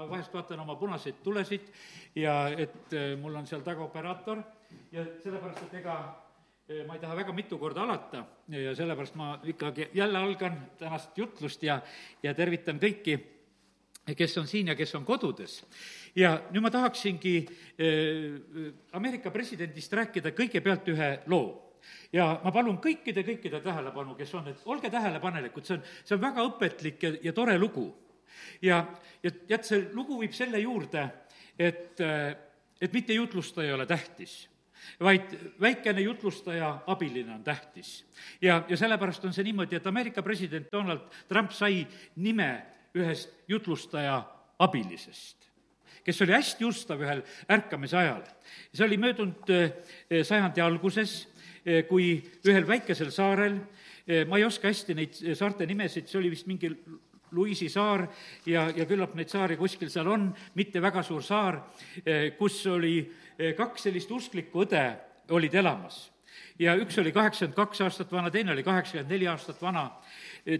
ma vahest vaatan oma punaseid tulesid ja et eh, mul on seal taga operaator ja sellepärast, et ega eh, ma ei taha väga mitu korda alata ja sellepärast ma ikkagi jälle algan tänast jutlust ja, ja tervitan kõiki, kes on siin ja kes on kodudes. ja nüüd ma tahaksingi eh, Ameerika presidendist rääkida kõigepealt ühe loo ja ma palun kõikide, kõikide tähelepanu, kes on, et olge tähelepanelikud, see on, see on väga õpetlik ja, ja tore lugu. Ja, ja tead, see lugu viib selle juurde, et, et mitte jutlustaja ei ole tähtis vaid väikene jutlustaja abiline on tähtis. ja, ja sellepärast on see niimoodi, et Ameerika president Donald Trump sai nime ühest jutlustaja abilisest, kes oli hästi ustav ühel ärkamise ajal. see oli möödunud eh, sajandi alguses Eh, kui ühel väikesel saarel, eh, ma ei oska hästi neid saarte nimesid, see oli vist mingi Luisi saar ja, ja küllap neid saari kuskil seal on, mitte väga suur saar, eh, kus oli kaks sellist usklikku õde olid elamas. ja üks oli kaheksakümmend kaks aastat vana, teine oli kaheksakümmend neli aastat vana.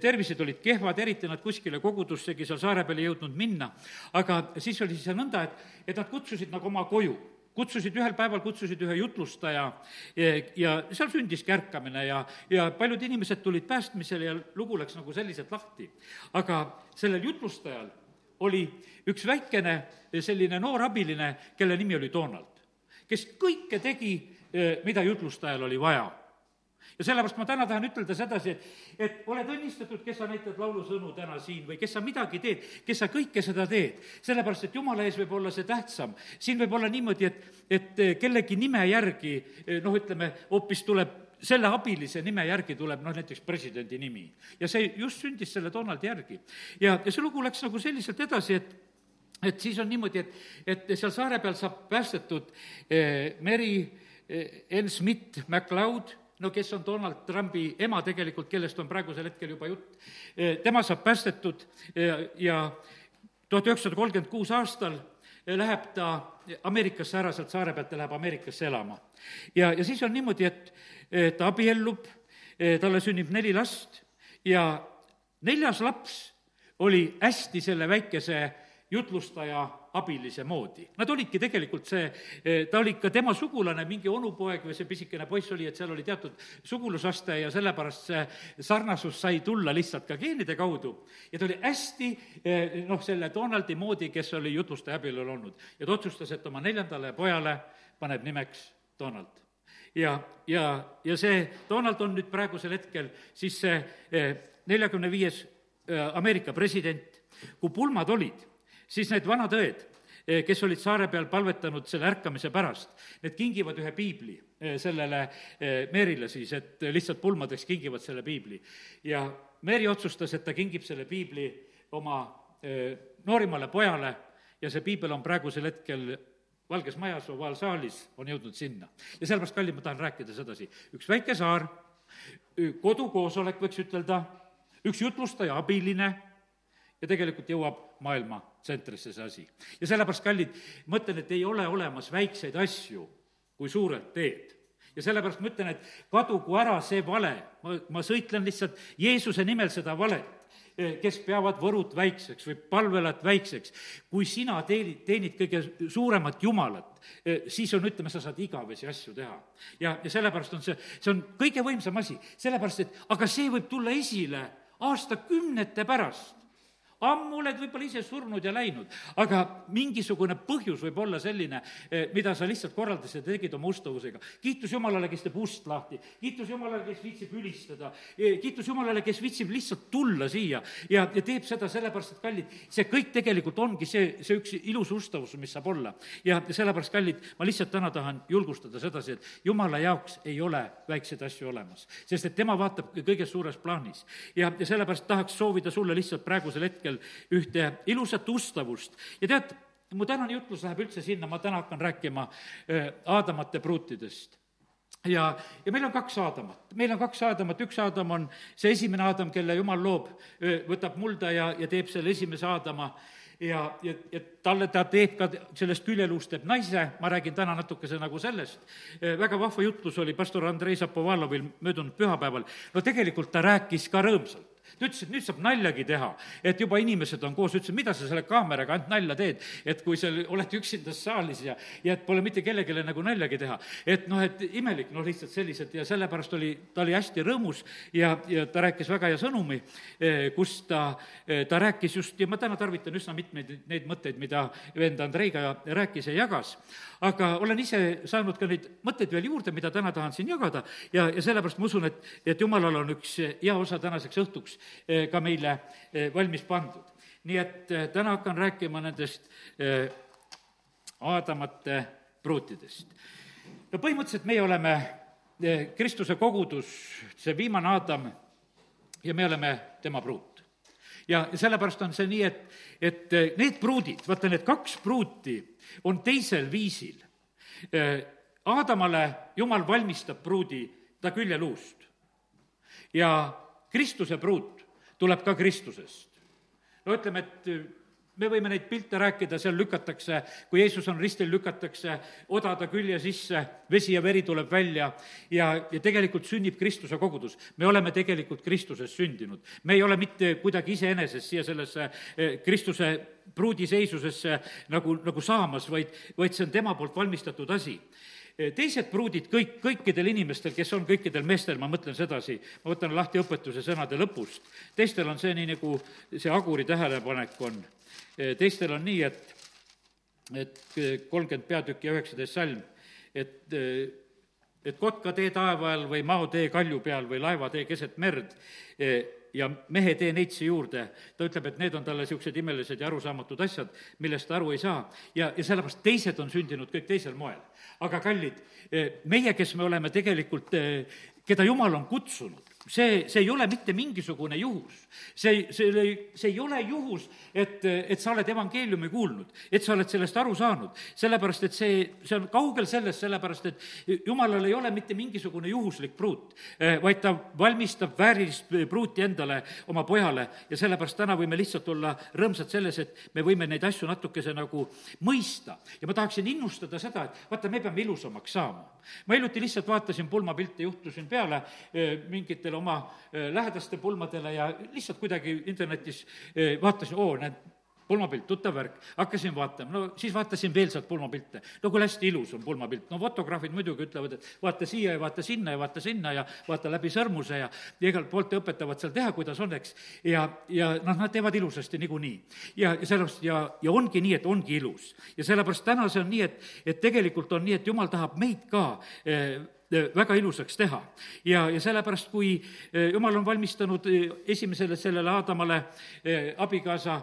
tervised olid kehvad, eriti nad kuskile kogudussegi seal saare peale ei jõudnud minna. aga siis oli siis nõnda, et, et nad kutsusid nagu oma koju kutsusid ühel päeval, kutsusid ühe jutlustaja ja, ja seal sündiski ärkamine ja, ja paljud inimesed tulid päästmisele ja lugu läks nagu selliselt lahti. aga sellel jutlustajal oli üks väikene selline noor abiline, kelle nimi oli Donald, kes kõike tegi, mida jutlustajal oli vaja ja sellepärast ma täna tahan ütelda sedasi, et, et oled õnnistatud, kes sa näitad laulusõnu täna siin või kes sa midagi teed, kes sa kõike seda teed. sellepärast, et jumala ees võib olla see tähtsam. siin võib olla niimoodi, et, et kellegi nime järgi noh, ütleme, hoopis tuleb selle abilise nime järgi tuleb noh, näiteks presidendi nimi. ja see just sündis selle Donaldi järgi. ja, ja see lugu läks nagu selliselt edasi, et et siis on niimoodi, et, et seal saare peal saab päästetud eh, Mary eh, N. Smith MacLeod no kes on Donald Trumpi ema tegelikult, kellest on praegusel hetkel juba jutt, tema saab päästetud ja tuhat üheksasada kolmkümmend kuus aastal läheb ta Ameerikasse ära sealt saare pealt ja läheb Ameerikasse elama. ja, ja siis on niimoodi, et ta abiellub, talle sünnib neli last ja neljas laps oli hästi selle väikese jutlustaja abilise moodi. Nad olidki tegelikult see, eh, ta oli ka tema sugulane, mingi onupoeg või see pisikene poiss oli, et seal oli teatud sugulusaste ja sellepärast see sarnasus sai tulla lihtsalt ka geenide kaudu. ja ta oli hästi eh, noh, selle Donaldi moodi, kes oli jutlustaja abielul olnud. ja ta otsustas, et oma neljandale pojale paneb nimeks Donald ja, ja, ja see Donald on nüüd praegusel hetkel siis see eh, neljakümne viies Ameerika president, kui pulmad olid siis need vanad õed, eh, kes olid saare peal palvetanud selle ärkamise pärast, need kingivad ühe piibli eh, sellele eh, Meerile siis, et lihtsalt pulmadeks kingivad selle piibli. ja Meeri otsustas, et ta kingib selle piibli oma noorimale pojale ja see piibel on praegusel hetkel Valges Majas, ovaalsaalis, on jõudnud sinna. ja sellepärast, kallid, ma tahan rääkida sedasi, üks väike saar, kodukoosolek, võiks ütelda, üks jutlustaja abiline ja tegelikult jõuab maailma tsentrisse see asi. ja sellepärast, kallid, ma ütlen, et ei ole olemas väikseid asju, kui suurelt teed ja sellepärast ma ütlen, et kadugu ära see vale, ma, ma sõitlen lihtsalt Jeesuse nimel seda valet, eh, kes peavad võrut väikseks või palvelat väikseks. kui sina teenid, teenid kõige suuremat Jumalat, eh, siis on, ütleme, sa saad igavesi asju teha. ja, ja sellepärast on see, see on kõige võimsam asi, sellepärast et aga see võib tulla esile aastakümnete pärast ammu oled võib-olla ise surnud ja läinud, aga mingisugune põhjus võib olla selline, eh, mida sa lihtsalt korraldasid ja tegid oma ustavusega. kiitus Jumalale, kes teeb ust lahti, kiitus Jumalale, kes viitsib ülistada, eh, kiitus Jumalale, kes viitsib lihtsalt tulla siia ja, ja teeb seda sellepärast, et kallid, see kõik tegelikult ongi see, see üks ilus ustavus, mis saab olla. ja sellepärast, kallid, ma lihtsalt täna tahan julgustada sedasi, et Jumala jaoks ei ole väikseid asju olemas, sest et tema vaatab kõiges suures plaanis. ja, ja sellepärast tahaks soovida sulle lihtsalt praegusel hetkel hetkel ühte ilusat ustavust. Ja tead, mu tänane jutlus läheb üldse sinna, ma täna hakkan rääkima äh, Aadamate pruutidest. Ja, ja meil on kaks Aadamat, meil on kaks Aadamat, üks Aadam on see esimene Aadam, kelle jumal loob, äh, võtab mulda ja, ja teeb selle esimese Aadama. Ja, ja, ja talle ta teeb ka sellest küljeluust teeb naise, ma räägin täna natukese nagu sellest. Äh, väga vahva jutlus oli pastor Andrei Zapovalovil möödunud pühapäeval. no tegelikult ta rääkis ka rõõmsalt ta ütles, et nüüd saab naljagi teha, et juba inimesed on koos, ütles, et mida sa selle kaameraga ainult nalja teed, et kui sa oled üksinda saalis ja, ja et pole mitte kellelegi nagu naljagi teha. et noh, et imelik, noh, lihtsalt sellised ja sellepärast oli, ta oli hästi rõõmus ja, ja ta rääkis väga hea sõnumi, eh, kus ta, eh, ta rääkis just, ja ma täna tarvitan üsna mitmeid neid mõtteid, mida vend Andreiga rääkis ja jagas, aga olen ise saanud ka neid mõtteid veel juurde, mida täna tahan siin jagada. Ja, ja sellepärast ma usun, et, et jumalal on üks hea osa tänaseks õhtuks ka meile valmis pandud. nii et täna hakkan rääkima nendest Aadamate pruutidest. no põhimõtteliselt meie oleme Kristuse kogudus, see viimane Aadam ja me oleme tema pruut. ja, sellepärast on see nii, et, et eh, need pruudid, vaata need kaks pruuti on teisel viisil. Eh, Aadamale Jumal valmistab pruudi ta küljeluust ja Kristuse pruut tuleb ka Kristusest. no ütleme, et me võime neid pilte rääkida, seal lükatakse, kui Jeesus on ristil, lükatakse oda ta külje sisse, vesi ja veri tuleb välja ja, ja tegelikult sünnib Kristuse kogudus. me oleme tegelikult Kristuses sündinud. me ei ole mitte kuidagi iseenesest siia sellesse eh, Kristuse pruudiseisusesse nagu, nagu saamas, vaid, vaid see on tema poolt valmistatud asi eh, teised pruudid kõik, kõikidel inimestel, kes on kõikidel meestel, ma mõtlen sedasi, ma võtan lahti õpetuse sõnade lõpust, teistel on see nii, nagu see Aguri tähelepanek on. Teistel on nii, et, et kolmkümmend peatükki ja üheksateist salm, et et kotka tee taeva all või mao tee kalju peal või laeva tee keset merd ja mehe tee neitsi juurde, ta ütleb, et need on talle niisugused imelised ja arusaamatud asjad, millest ta aru ei saa. ja, ja sellepärast teised on sündinud kõik teisel moel. aga kallid, meie, kes me oleme tegelikult, keda Jumal on kutsunud, see, see ei ole mitte mingisugune juhus. see, see, see ei ole juhus, et, et sa oled evangeeliumi kuulnud, et sa oled sellest aru saanud. sellepärast, et see, see on kaugel sellest, sellepärast et jumalal ei ole mitte mingisugune juhuslik pruut, eh, vaid ta valmistab väärilist pruuti endale, oma pojale, ja sellepärast täna võime lihtsalt olla rõõmsad selles, et me võime neid asju natukese nagu mõista. ja ma tahaksin innustada seda, et vaata, me peame ilusamaks saama. ma hiljuti lihtsalt vaatasin pulmapilte, juhtusin peale eh, mingitele oma eh, lähedaste pulmadele ja lihtsalt kuidagi internetis vaatasin, oo, näed, pulmapilt, tuttav värk, hakkasin vaatama, no siis vaatasin veel sealt pulmapilte. no kuule, hästi ilus on pulmapilt, no fotograafid muidugi ütlevad, et vaata siia ja vaata sinna ja vaata sinna ja vaata läbi sõrmuse ja, ja igalt poolt õpetavad seal teha, kuidas on, eks. ja, ja noh, nad teevad ilusasti niikuinii. ja, ja sellepärast ja, ja ongi nii, et ongi ilus. ja sellepärast täna see on nii, et, et tegelikult on nii, et jumal tahab meid ka eh, Äh, väga ilusaks teha. ja, ja sellepärast, kui äh, jumal on valmistanud äh, esimesele sellele Aadamale abikaasa,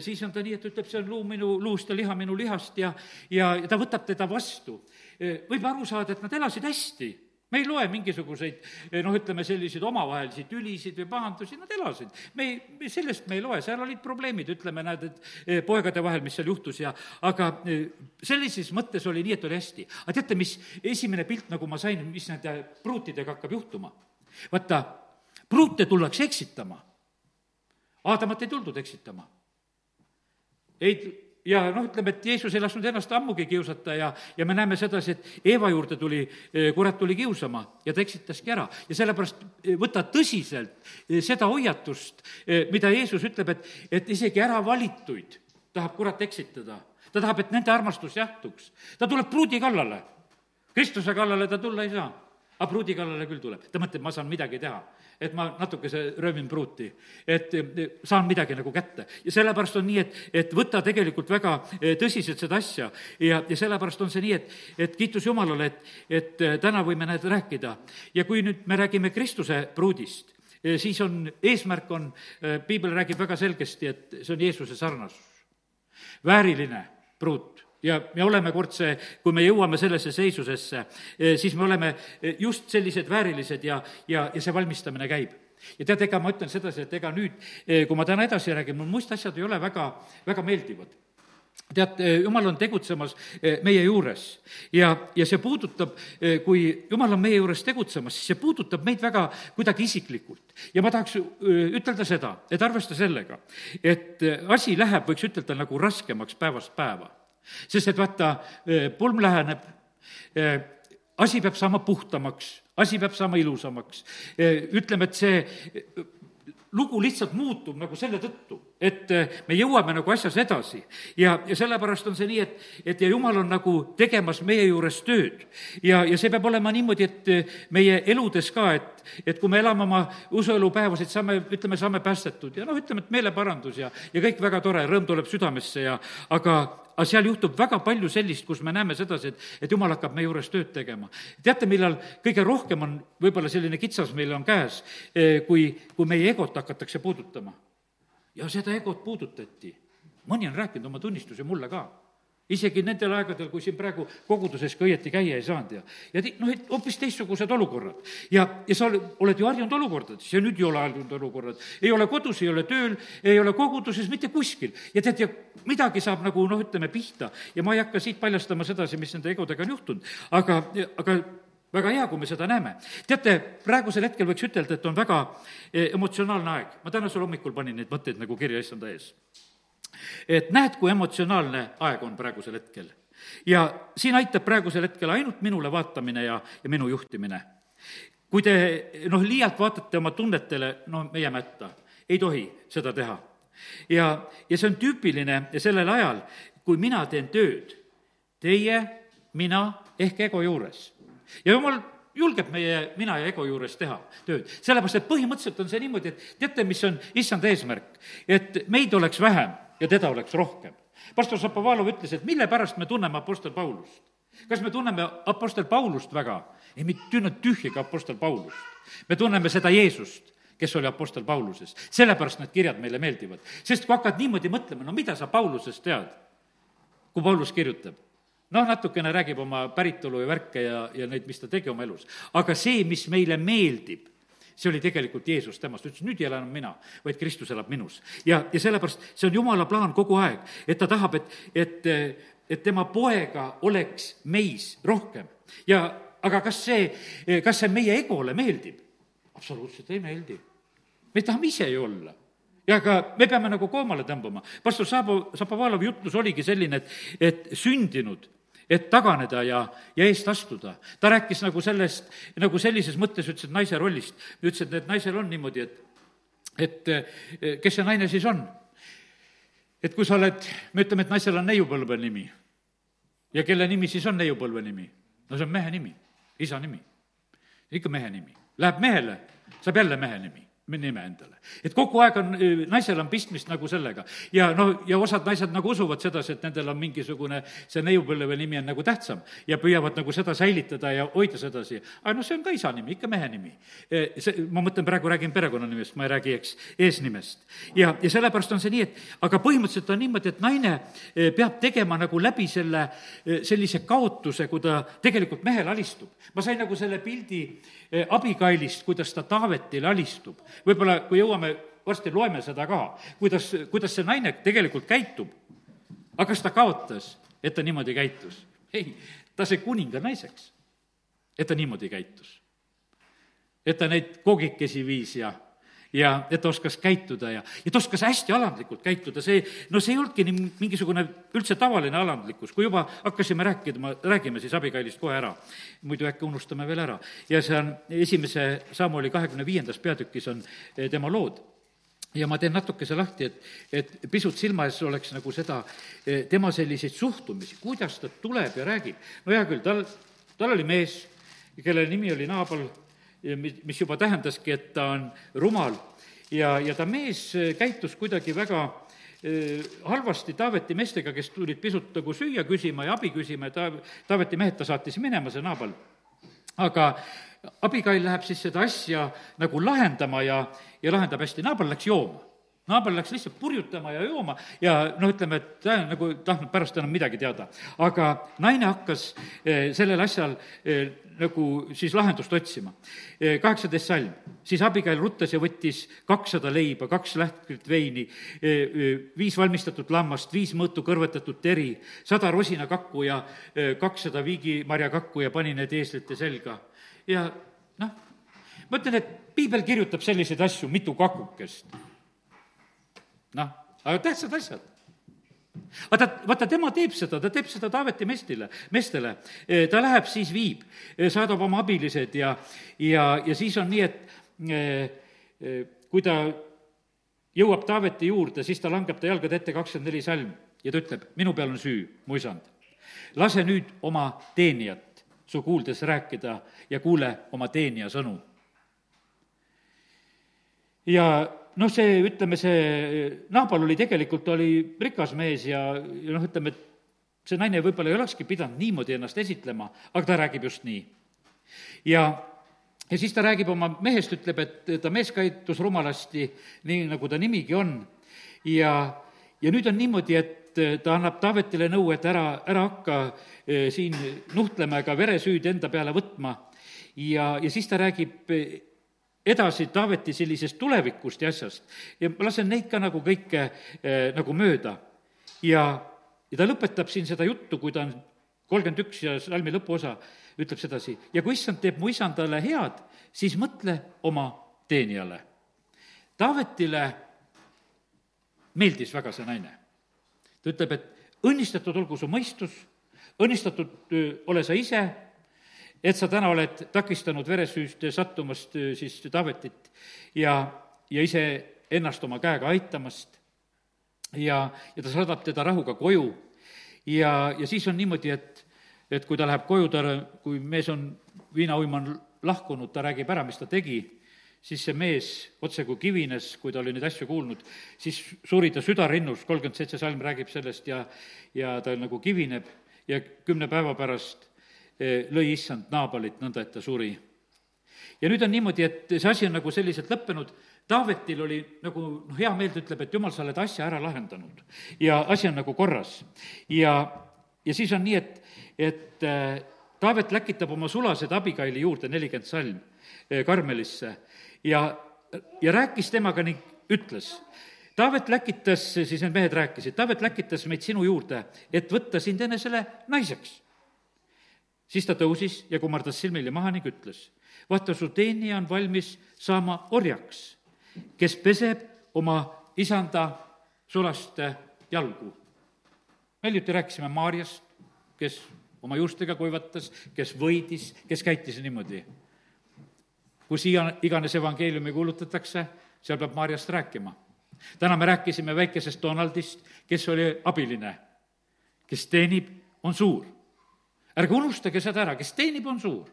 siis on ta nii, et ütleb, see on luu minu luust ja liha minu lihast ja, ja ta võtab teda vastu. võib aru saada, et nad elasid hästi me ei loe mingisuguseid noh, ütleme selliseid omavahelisi tülisid või pahandusi, nad elasid. me ei, sellest me ei loe, seal olid probleemid, ütleme, näed, et eh, poegade vahel, mis seal juhtus ja aga eh, sellises mõttes oli nii, et oli hästi. aga teate, mis esimene pilt, nagu ma sain, mis nende pruutidega hakkab juhtuma? vaata, pruute tullakse eksitama. Aadamat ei tuldud eksitama. ei ja noh, ütleme, et Jeesus ei lasknud ennast ammugi kiusata ja, ja me näeme sedasi, et Eeva juurde tuli, eh, kurat tuli kiusama ja ta eksitaski ära. ja sellepärast eh, võta tõsiselt eh, seda hoiatust, mida Jeesus ütleb, et, et isegi äravalituid tahab kurat eksitada. ta tahab, et nende armastus jätkuks. ta tuleb pruudi kallale. Kristuse kallale ta tulla ei saa aga pruudi kallale küll tuleb, ta mõtleb, ma saan midagi teha. Et ma natukese röövin pruuti, et saan midagi nagu kätte. ja sellepärast on nii, et, et võta tegelikult väga eh, tõsiselt seda asja ja, ja sellepärast on see nii, et, et kiitus Jumalale, et, et eh, täna võime need rääkida. ja kui nüüd me räägime Kristuse pruudist, eh, siis on, eesmärk on, piibel räägib väga selgesti, et see on Jeesuse sarnasus. vääriline pruut ja me oleme kord see, kui me jõuame sellesse seisusesse, eh, siis me oleme eh, just sellised väärilised ja, ja, ja see valmistamine käib. Ja tead, ega ma ütlen sedasi, et ega nüüd, eh, kui ma täna edasi räägin, mul muist asjad ei ole väga, väga meeldivad. Tead, jumal on tegutsemas meie juures. Ja, ja see puudutab, kui jumal on meie juures tegutsemas, siis see puudutab meid väga kuidagi isiklikult. ja ma tahaks ütelda seda, et arvesta sellega, et asi läheb, võiks ütelda, nagu raskemaks päevast päeva sest et vaata, eh, pulm läheneb, eh, asi peab saama puhtamaks, asi peab saama ilusamaks. Eh, ütleme, et see lugu lihtsalt muutub nagu selle tõttu, et me jõuame nagu asjas edasi. ja, ja sellepärast on see nii, et, et ja jumal on nagu tegemas meie juures tööd. ja, ja see peab olema niimoodi, et meie eludes ka, et, et kui me elame oma usuelupäevasid, saame, ütleme, saame päästetud ja noh, ütleme, et meeleparandus ja, ja kõik väga tore, rõõm tuleb südamesse ja aga, aga seal juhtub väga palju sellist, kus me näeme sedasi, et, et jumal hakkab meie juures tööd tegema. teate, millal kõige rohkem on võib-olla selline kitsas meil on käes, eh, kui, kui meie egot hakatakse puudutama? ja seda egot puudutati. mõni on rääkinud oma tunnistusi mulle ka isegi nendel aegadel, kui siin praegu koguduses ka õieti käia ei saanud ja, ja noh, et hoopis teistsugused olukorrad. ja, ja sa oled ju harjunud olukordades ja nüüd ei ole harjunud olukorrad. ei ole kodus, ei ole tööl, ei ole koguduses, mitte kuskil. ja tead, ja midagi saab nagu noh, ütleme pihta ja ma ei hakka siit paljastama sedasi, mis nende egodega on juhtunud, aga, aga väga hea, kui me seda näeme. teate, praegusel hetkel võiks ütelda, et on väga eh, emotsionaalne aeg. ma tänasel hommikul panin neid mõtteid nagu kirja issanda ees et näed, kui emotsionaalne aeg on praegusel hetkel. ja siin aitab praegusel hetkel ainult minule vaatamine ja, ja minu juhtimine. kui te noh, liialt vaatate oma tunnetele, no me jääme hätta. ei tohi seda teha. ja, ja see on tüüpiline sellel ajal, kui mina teen tööd, teie, mina ehk ego juures. ja jumal julgeb meie mina ja ego juures teha tööd. sellepärast, et põhimõtteliselt on see niimoodi, et teate, mis on issanda eesmärk? et meid oleks vähem ja teda oleks rohkem. pastor Šapovalov ütles, et mille pärast me tunneme Apostel Paulust? kas me tunneme Apostel Paulust väga? ei, me ei tunne tühjagi Apostel Paulust. me tunneme seda Jeesust kes oli Apostel Pauluses. sellepärast need kirjad meile meeldivad. sest kui hakkad niimoodi mõtlema, no mida sa Paulusest tead, kui Paulus kirjutab? noh, natukene räägib oma päritolu ja värke ja, ja neid, mis ta tegi oma elus. aga see, mis meile meeldib, see oli tegelikult Jeesus temast, ütles nüüd ei ela enam mina, vaid Kristus elab minus. ja, ja sellepärast see on Jumala plaan kogu aeg, et ta tahab, et, et, et tema poega oleks meis rohkem. ja aga kas see, kas see meie egole meeldib? absoluutselt ei meeldi. me tahame ise ju olla ja aga me peame nagu koomale tõmbama. pastor Saabo, Šapovalovi jutlus oligi selline, et, et sündinud et taganeda ja, ja eest astuda. ta rääkis nagu sellest, nagu sellises mõttes ütles, et naise rollist. ütles, et, et naisel on niimoodi, et, et kes see naine siis on? et kui sa oled, me ütleme, et naisel on neiupõlve nimi. ja kelle nimi siis on neiupõlve nimi? no see on mehe nimi, isa nimi. ikka mehe nimi. Läheb mehele, saab jälle mehe nimi nime endale. et kogu aeg on, naisel on pistmist nagu sellega. ja noh, ja osad naised nagu usuvad sedasi, et nendel on mingisugune, see neiupõlve nimi on nagu tähtsam ja püüavad nagu seda säilitada ja hoida sedasi. aga noh, see on ka isa nimi, ikka mehe nimi. see, ma mõtlen, praegu räägin perekonnanimest, ma ei räägi, eks, eesnimest. ja, ja sellepärast on see nii, et aga põhimõtteliselt on niimoodi, et naine peab tegema nagu läbi selle, sellise kaotuse, kui ta tegelikult mehele alistub. ma sain nagu selle pildi Abigailist, kuidas ta Taavetile alistub võib-olla kui jõuame, varsti loeme seda ka, kuidas, kuidas see naine tegelikult käitub. aga kas ta kaotas, et ta niimoodi käitus? ei, ta sai kuninga naiseks, et ta niimoodi käitus. et ta neid koogikesi viis ja ja et oskas käituda ja, ja ta oskas hästi alandlikult käituda, see, no see ei olnudki nii mingisugune üldse tavaline alandlikkus, kui juba hakkasime rääkima, räägime siis Abigailist kohe ära, muidu äkki unustame veel ära. ja see on esimese Samuli kahekümne viiendas peatükis on eh, tema lood. Ja ma teen natukese lahti, et, et pisut silma ees oleks nagu seda, eh, tema selliseid suhtumisi, kuidas ta tuleb ja räägib. no hea küll, tal, tal oli mees, kelle nimi oli Naabal mis juba tähendaski, et ta on rumal. Ja, ja ta mees äh, käitus kuidagi väga äh, halvasti Taaveti meestega, kes tulid pisut nagu süüa küsima ja abi küsima ja ta, Taaveti mehed ta saatis minema, see Naabal. aga Abigail läheb siis seda asja nagu lahendama ja, ja lahendab hästi, Naabal läks jooma naaber läks lihtsalt purjutama ja jooma ja noh, ütleme, et ta nagu tahtnud pärast enam midagi teada. aga naine hakkas eh, sellel asjal eh, nagu siis lahendust otsima. Kaheksateist salm, siis Abigail ruttas ja võttis kakssada leiba, kaks lähtkrit veini, viis valmistatud lammast, viis mõõtu kõrvetatud teri, sada rosinakakku ja kakssada viigimarjakakku ja pani need eeslite selga. ja noh, ma ütlen, et piibel kirjutab selliseid asju, mitu kakukest noh, aga tähtsad asjad vaata, vaata, tema teeb seda, ta teeb seda Taaveti mestile, meestele. ta läheb, siis viib, saadab oma abilised ja, ja, ja siis on nii, et kui ta jõuab Taaveti juurde, siis ta langeb ta jalgade ette, kakskümmend neli salm, ja ta ütleb, minu peal on süü, mu isand. lase nüüd oma teenijat su kuuldes rääkida ja kuule oma teenija sõnu. ja noh, see, ütleme, see Naabal oli tegelikult, oli rikas mees ja, ja noh, ütleme, et see naine võib-olla ei olekski pidanud niimoodi ennast esitlema, aga ta räägib just nii. ja ja siis ta räägib oma mehest, ütleb, et ta mees käitus rumalasti, nii nagu ta nimigi on, ja, ja nüüd on niimoodi, et ta annab Taavetile nõu, et ära, ära hakka eh, siin nuhtlema ega veresüüd enda peale võtma. ja, ja siis ta räägib edasi Taaveti sellisest tulevikust ja asjast ja ma lasen neid ka nagu kõike eh, nagu mööda. ja, ja ta lõpetab siin seda juttu, kui ta on kolmkümmend üks ja salmi lõpuosa, ütleb sedasi, ja kui issand teeb mu isandale head, siis mõtle oma teenijale. Taavetile meeldis väga see naine. ta ütleb, et õnnistatud olgu su mõistus, õnnistatud ole sa ise, et sa täna oled takistanud veresüüst sattumast siis Taavetit ja, ja ise ennast oma käega aitamast. Ja, ja ta saadab teda rahuga koju. Ja, ja siis on niimoodi, et, et kui ta läheb koju, ta, kui mees on, viinauim on lahkunud, ta räägib ära, mis ta tegi, siis see mees otse kui kivines, kui ta oli neid asju kuulnud, siis suri ta südarinnus, kolmkümmend seitse salm räägib sellest ja, ja ta nagu kivineb ja kümne päeva pärast lõi issand Naabalit nõnda, et ta suri. ja nüüd on niimoodi, et see asi on nagu selliselt lõppenud, Taavetil oli nagu noh, hea meel, ta ütleb, et jumal, sa oled asja ära lahendanud ja asi on nagu korras. ja, ja siis on nii, et, et äh, Taavet läkitab oma sulased Abigaili juurde, nelikümmend salm, äh, Karmelisse ja, ja rääkis temaga ning ütles, Taavet läkitas, siis need mehed rääkisid, Taavet läkitas meid sinu juurde, et võtta sind enesele naiseks. Siis ta tõusis ja kummardas silmili maha ning ütles, vaata, su teenija on valmis saama orjaks kes peseb oma isanda sulaste jalgu. me hiljuti rääkisime Maarjast, kes oma juustega kuivatas, kes võidis, kes käitis niimoodi. kus iga, iganes evangeeliumi kuulutatakse, seal peab Maarjast rääkima. täna me rääkisime väikesest Donaldist, kes oli abiline. kes teenib, on suur. Ärge unustage seda ära, kes teenib, on suur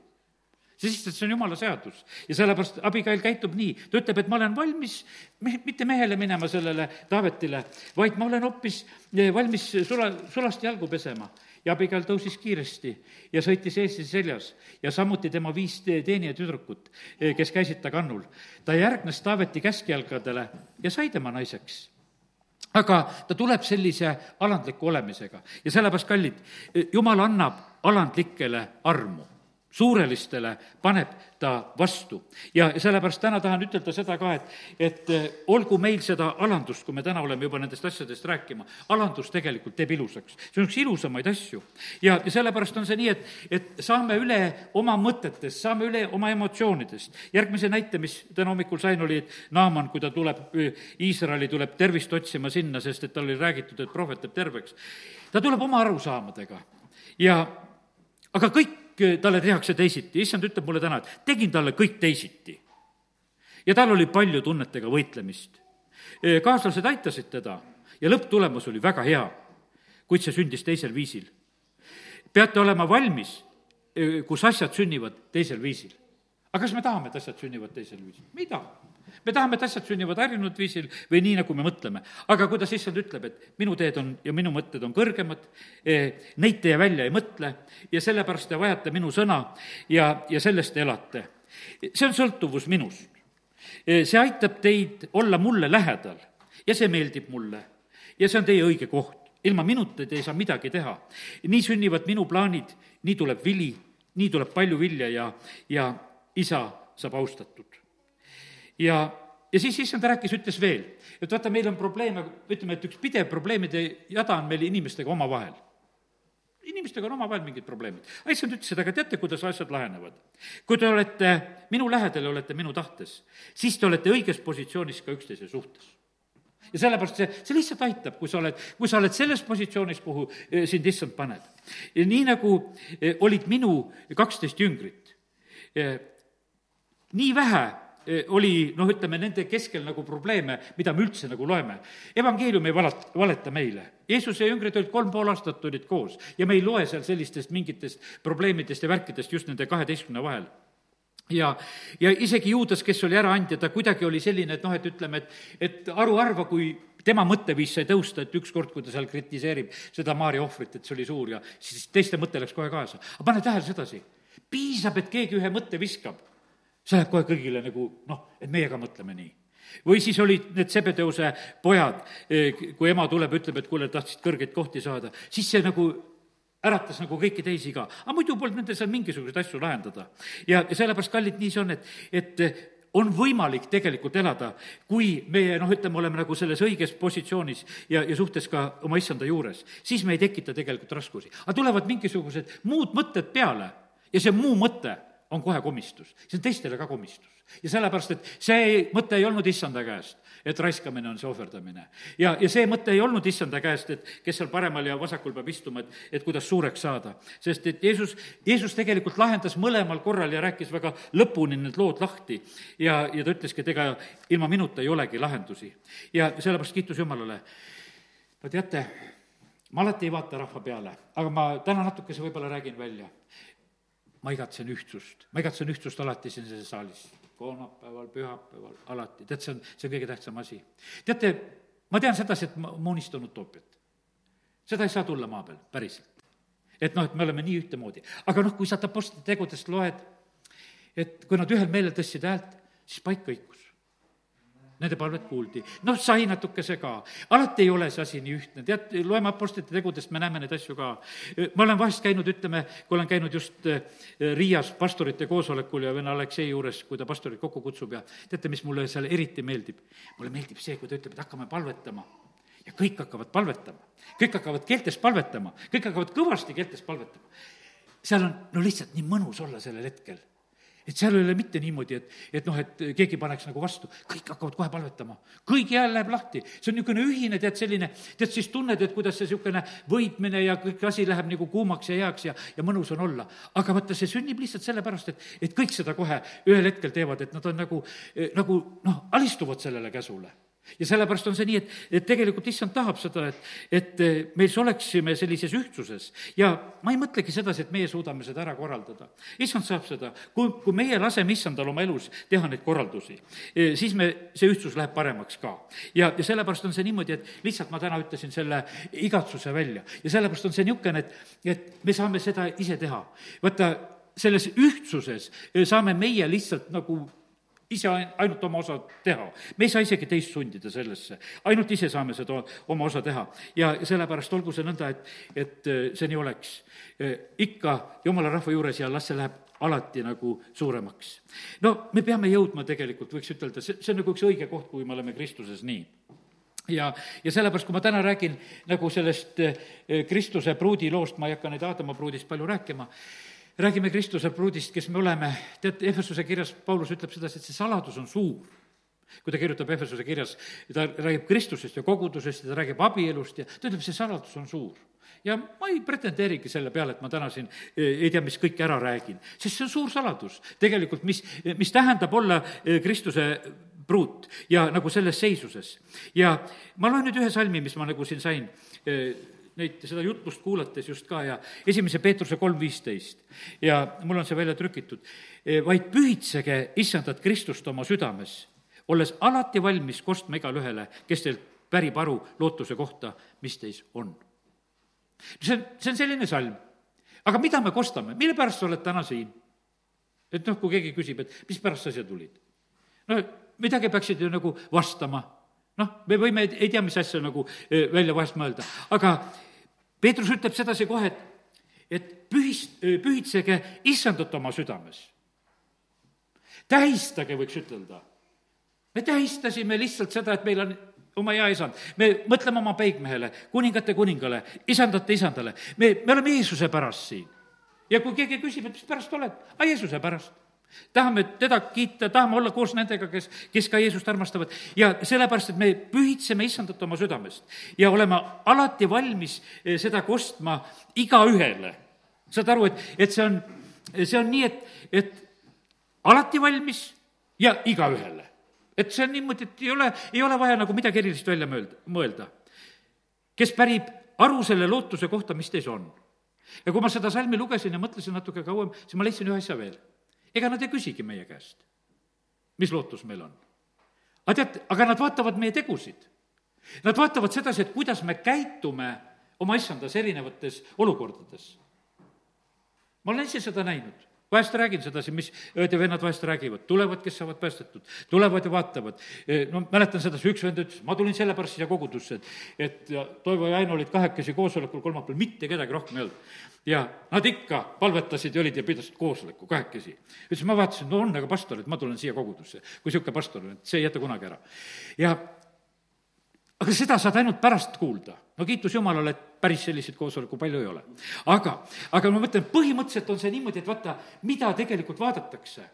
sest et see on jumala seadus. ja sellepärast Abigail käitub nii, ta ütleb, et ma olen valmis mehe, mitte mehele minema sellele Taavetile, vaid ma olen hoopis eh, valmis sula, sulast jalgu pesema. ja Abigail tõusis kiiresti ja sõitis ees seljas ja samuti tema viis teenijatüdrukut, eh, kes käisid ta kannul. ta järgnes Taaveti käskjalgadele ja sai tema naiseks aga ta tuleb sellise alandliku olemisega. Ja sellepärast, kallid, jumal annab alandlikele armu suurelistele paneb ta vastu. ja sellepärast täna tahan ütelda seda ka, et, et eh, olgu meil seda alandust, kui me täna oleme juba nendest asjadest rääkima, alandus tegelikult teeb ilusaks. see on üks ilusamaid asju. ja, sellepärast on see nii, et, et saame üle oma mõtetest, saame üle oma emotsioonidest. järgmise näite, mis täna hommikul sain, oli, et Naaman, kui ta tuleb, eh, Iisraeli tuleb tervist otsima sinna, sest et tal oli räägitud, et prohvet teeb terveks. ta tuleb oma arusaamadega ja aga kõik kõik talle tehakse teisiti, issand ütleb mulle täna, et tegin talle kõik teisiti. ja tal oli palju tunnetega võitlemist. kaaslased aitasid teda ja lõpptulemus oli väga hea, kuid see sündis teisel viisil. peate olema valmis, kus asjad sünnivad teisel viisil. aga kas me tahame, et asjad sünnivad teisel viisil? me ei taha me tahame, et asjad sünnivad harjunud viisil või nii, nagu me mõtleme. aga kuidas issand ütleb, et minu teed on ja minu mõtted on kõrgemad, eh, neid teie välja ei mõtle ja sellepärast te vajate minu sõna ja, ja sellest te elate. see on sõltuvus minust. Eh, see aitab teid olla mulle lähedal ja see meeldib mulle ja see on teie õige koht ilma minuta te ei saa midagi teha. nii sünnivad minu plaanid, nii tuleb vili, nii tuleb palju vilja ja, ja isa saab austatud ja, ja siis issand rääkis, ütles veel, et vaata, meil on probleeme, ütleme, et üks pidev probleemide jada on meil inimestega omavahel inimestega on omavahel mingid probleemid. issand ütles seda, aga teate, kuidas asjad lahenevad? kui te olete minu lähedal ja olete minu tahtes, siis te olete õiges positsioonis ka üksteise suhtes. ja sellepärast see, see lihtsalt aitab, kui sa oled, kui sa oled selles positsioonis, kuhu eh, sind issand paneb. nii nagu eh, olid minu kaksteist jüngrit. Eh, nii vähe oli noh, ütleme nende keskel nagu probleeme, mida me üldse nagu loeme. evangeelium ei valat-, valeta meile. Jeesuse jüngrid olid kolm pool aastat olid koos ja me ei loe seal sellistest mingitest probleemidest ja värkidest just nende kaheteistkümne vahel ja, ja isegi Juudas, kes oli äraandja, ta kuidagi oli selline, et noh, et ütleme, et, et haruharva, kui tema mõtteviis sai tõusta, et ükskord, kui ta seal kritiseerib seda Maarja ohvrit, et see oli suur ja siis teiste mõte läks kohe kaasa. aga pane tähele sedasi, piisab, et keegi ühe mõtte viskab see läheb kohe kõigile nagu noh, et meie ka mõtleme nii või siis olid need Sebedeuse pojad, eh, kui ema tuleb, ütleb, et kuule, tahtsid kõrgeid kohti saada, siis see nagu äratas nagu kõiki teisi ka. aga muidu polnud nendel seal mingisuguseid asju lahendada. ja, sellepärast, kallid, nii see on, et, et on võimalik tegelikult elada, kui meie noh, ütleme, oleme nagu selles õiges positsioonis ja, ja suhtes ka oma issanda juures, siis me ei tekita tegelikult raskusi. aga tulevad mingisugused muud mõtted peale ja see muu mõte on kohe komistus, see on teistele ka komistus. ja sellepärast, et see ei, mõte ei olnud issanda käest, et raiskamine on see ohverdamine. ja, ja see mõte ei olnud issanda käest, et kes seal paremal ja vasakul peab istuma, et, et kuidas suureks saada. sest et Jeesus, Jeesus tegelikult lahendas mõlemal korral ja rääkis väga lõpuni need lood lahti. ja, ja ta ütleski, et ega ilma minuta ei olegi lahendusi. ja sellepärast kiitus Jumalale. no teate, ma alati ei vaata rahva peale, aga ma täna natukese võib-olla räägin välja ma igatsen ühtsust, ma igatsen ühtsust alati siin selles saalis, kolmapäeval, pühapäeval, alati, tead, see on, see on kõige tähtsam asi. teate, ma tean sedasi, et ma, ma unistan utoopiat. seda ei saa tulla maa peal, päriselt. et noh, et me oleme nii ühtemoodi. aga noh, kui sa Apostlite tegudest loed, et kui nad ühel meelel tõstsid häält, siis paik kõikus nende palvet kuuldi. noh, sai natukese ka. alati ei ole see asi nii ühtne, tead, loeme Apostlite tegudest, me näeme neid asju ka. ma olen vahest käinud, ütleme, kui olen käinud just eh, Riias pastorite koosolekul ja venna Aleksei juures, kui ta pastorid kokku kutsub ja teate, mis mulle seal eriti meeldib? mulle meeldib see, kui ta ütleb, et hakkame palvetama ja kõik hakkavad palvetama. kõik hakkavad keeltes palvetama, kõik hakkavad kõvasti keeltes palvetama. seal on no lihtsalt nii mõnus olla sellel hetkel et seal ei ole mitte niimoodi, et, et noh, et keegi paneks nagu vastu, kõik hakkavad kohe palvetama. kõigi hääl läheb lahti, see on niisugune ühine, tead, selline, tead, siis tunned, et kuidas see niisugune võitmine ja kõik asi läheb nagu kuumaks ja heaks ja, ja mõnus on olla. aga vaata, see sünnib lihtsalt sellepärast, et, et kõik seda kohe ühel hetkel teevad, et nad on nagu, nagu noh, alistuvad sellele käsule ja sellepärast on see nii, et, et tegelikult issand tahab seda, et, et me oleksime sellises ühtsuses ja ma ei mõtlegi sedasi, et meie suudame seda ära korraldada. issand saab seda, kui, kui meie laseme issandal oma elus teha neid korraldusi, siis me, see ühtsus läheb paremaks ka. ja, ja sellepärast on see niimoodi, et lihtsalt ma täna ütlesin selle igatsuse välja ja sellepärast on see niisugune, et, et me saame seda ise teha. vaata, selles ühtsuses saame meie lihtsalt nagu ise ainult oma osa teha. me ei saa isegi teist sundida sellesse, ainult ise saame seda oma osa teha. ja sellepärast olgu see nõnda, et, et äh, see nii oleks. Äh, ikka jumala rahva juures ja las see läheb alati nagu suuremaks. no me peame jõudma tegelikult, võiks ütelda, see, see on nagu üks õige koht, kui me oleme Kristuses nii ja, ja sellepärast, kui ma täna räägin nagu sellest äh, Kristuse pruudi loost, ma ei hakka nüüd Aadama pruudist palju rääkima, räägime Kristuse pruudist, kes me oleme, tead, Efesuse kirjas Paulus ütleb sedasi, et see saladus on suur. kui ta kirjutab Efesuse kirjas, ta räägib Kristusest ja kogudusest ja ta räägib abielust ja ta ütleb, see saladus on suur ja ma ei pretendeerigi selle peale, et ma täna siin eh, ei tea, mis kõike ära räägin, sest see on suur saladus tegelikult, mis, mis tähendab olla eh, Kristuse pruut ja nagu selles seisuses. ja ma loen nüüd ühe salmi, mis ma nagu siin sain eh, neid, seda jutlust kuulates just ka ja esimese Peetruse kolm viisteist ja mul on see välja trükitud, vaid pühitsege issandat Kristust oma südames, olles alati valmis kostma igale ühele, kes teilt pärib aru lootuse kohta, mis teis on. see on, see on selline salm. aga mida me kostame, mille pärast sa oled täna siin? et noh, kui keegi küsib, et mispärast sa siia tulid? no midagi peaksid ju nagu vastama noh, me võime ei tea, mis asja nagu välja vahest mõelda, aga Peetrus ütleb sedasi kohe, et, et pühist-, pühitsege issandat oma südames. tähistage, võiks ütelda. me tähistasime lihtsalt seda, et meil on oma hea isand, me mõtleme oma peigmehele, kuningate kuningale, isandate isandale, me, me oleme Jeesuse pärast siin. ja kui keegi küsib, et mis pärast oled, aa, Jeesuse pärast tahame teda kiita, tahame olla koos nendega, kes, kes ka Jeesust armastavad ja sellepärast, et me pühitseme issandat oma südamest ja oleme alati valmis eh, seda kostma igaühele. saad aru, et, et see on, see on nii, et, et alati valmis ja igaühele. et see on niimoodi, et ei ole, ei ole vaja nagu midagi erilist välja mõelda, mõelda. kes pärib aru selle lootuse kohta, mis teis on. ja kui ma seda salmi lugesin ja mõtlesin natuke kauem, siis ma leidsin ühe asja veel. Ega nad ei küsigi meie käest, mis lootus meil on. aga tead, aga nad vaatavad meie tegusid. Nad vaatavad sedasi, et kuidas me käitume oma issandas erinevates olukordades. ma olen ise seda näinud vahest räägin sedasi, mis õed ja vennad vahest räägivad, tulevad, kes saavad päästetud, tulevad ja vaatavad. no mäletan sedasi, üks vend ütles, ma tulin sellepärast siia kogudusse, et, et Toivo ja Aino olid kahekesi koosolekul kolmapäeval, mitte kedagi rohkem ei olnud. ja nad ikka palvetasid ja olid ja pidasid koosoleku kahekesi. ütles, ma vaatasin, no on aga pastor, et ma tulen siia kogudusse, kui niisugune pastor on, et see ei jäta kunagi ära. ja aga seda saad ainult pärast kuulda. no kiitus Jumalale, et päris selliseid koosoleku palju ei ole. aga, aga ma mõtlen, põhimõtteliselt on see niimoodi, et vaata, mida tegelikult vaadatakse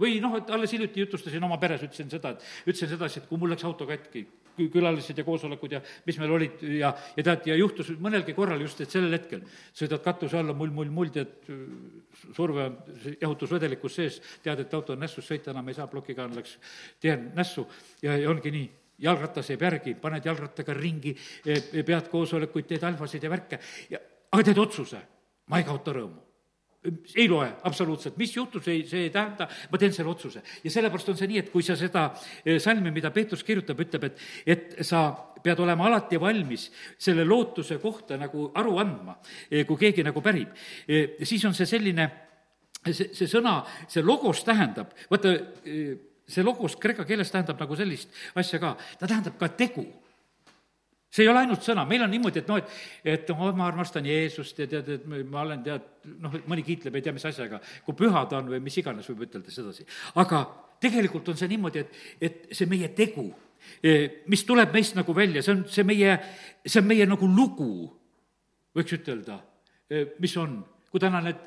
või noh, et alles hiljuti jutustasin oma peres, ütlesin seda, et ütlesin sedasi, et kui mul läks auto katki, külalised ja koosolekud ja mis meil olid ja, ja tead, ja juhtus mõnelgi korral just, et sellel hetkel sõidad katuse alla mull, mull, mull, tead, surve on jahutusvedelikus sees, tead, et auto on nässus, sõita enam ei saa, plokiga läks, teen nässu ja, ja ongi nii jalgratas jääb järgi, paned jalgrattaga ringi, e, pead koosolekuid, teed alfasid ja värke. Ja aga teed otsuse, ma ei kaota rõõmu. Ei loe absoluutselt, mis juhtus, ei, see ei tähenda, ma teen selle otsuse. ja sellepärast on see nii, et kui sa seda e, salmi, mida Peetrus kirjutab, ütleb, et, et sa pead olema alati valmis selle lootuse kohta nagu aru andma, e, kui keegi nagu pärib, siis on see selline, see, see sõna, see logos tähendab, vaata, see logos kreeka keeles tähendab nagu sellist asja ka, ta tähendab ka tegu. See ei ole ainult sõna, meil on niimoodi, et noh, et, et oh, ma armastan Jeesust ja tead, et ma olen, tead, noh, mõni kiitleb, ei tea, mis asjaga, kui püha ta on või mis iganes, võib ütelda sedasi. aga tegelikult on see niimoodi, et, et see meie tegu, eh, mis tuleb meist nagu välja, see on see meie, see on meie nagu lugu, võiks ütelda, eh, mis on. Kui täna need,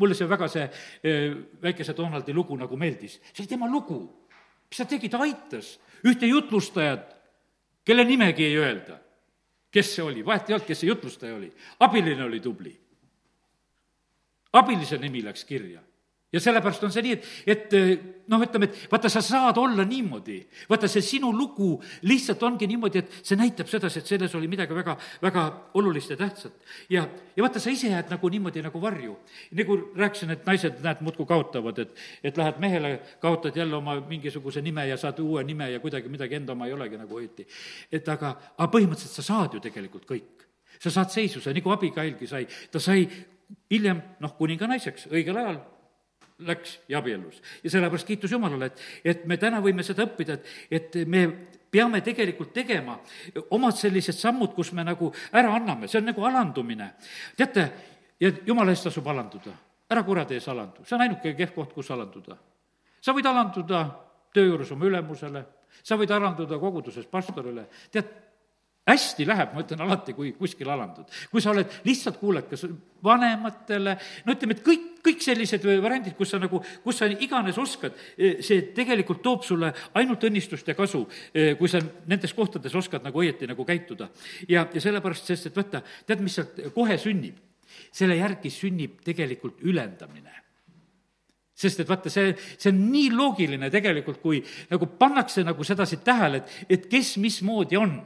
mulle see väga see eh, väikese Donaldi lugu nagu meeldis, see oli tema lugu mis ta tegi, ta aitas ühte jutlustajat, kelle nimegi ei öelda. kes see oli, vahet ei olnud, kes see jutlustaja oli, abiline oli tubli. abilise nimi läks kirja ja sellepärast on see nii, et, et eh, noh, ütleme, et vaata, sa saad olla niimoodi, vaata, see sinu lugu lihtsalt ongi niimoodi, et see näitab sedasi, et selles oli midagi väga, väga olulist ja tähtsat. ja, ja vaata, sa ise jääd nagu niimoodi nagu varju. nagu rääkisin, et naised, näed, muudkui kaotavad, et, et lähed mehele, kaotad jälle oma mingisuguse nime ja saad uue nime ja kuidagi midagi enda oma ei olegi nagu õieti. et aga, aga põhimõtteliselt sa saad ju tegelikult kõik. sa saad seisu, sa nagu Abigailgi sai, ta sai hiljem noh, kuninga naiseks õigel ajal läks ja abiellus. ja sellepärast kiitus Jumalale, et, et me täna võime seda õppida, et, et me peame tegelikult tegema omad sellised sammud, kus me nagu ära anname, see on nagu alandumine. teate, ja jumala eest tasub alanduda, ära kuradi ees alandu, see on ainuke kehv koht, kus alanduda. sa võid alanduda töö juures oma ülemusele, sa võid alanduda koguduses pastorile, tead, hästi läheb, ma ütlen alati, kui kuskil alandud. kui sa oled lihtsalt kuulekas vanematele, no ütleme, et kõik, kõik sellised variandid, kus sa nagu, kus sa iganes oskad, see tegelikult toob sulle ainult õnnistust ja kasu, kui sa nendes kohtades oskad nagu õieti nagu käituda. ja, ja sellepärast, sest et vaata, tead, mis sealt kohe sünnib? selle järgi sünnib tegelikult ülendamine sest et vaata, see, see on nii loogiline tegelikult, kui nagu pannakse nagu sedasi tähele, et, et kes mismoodi on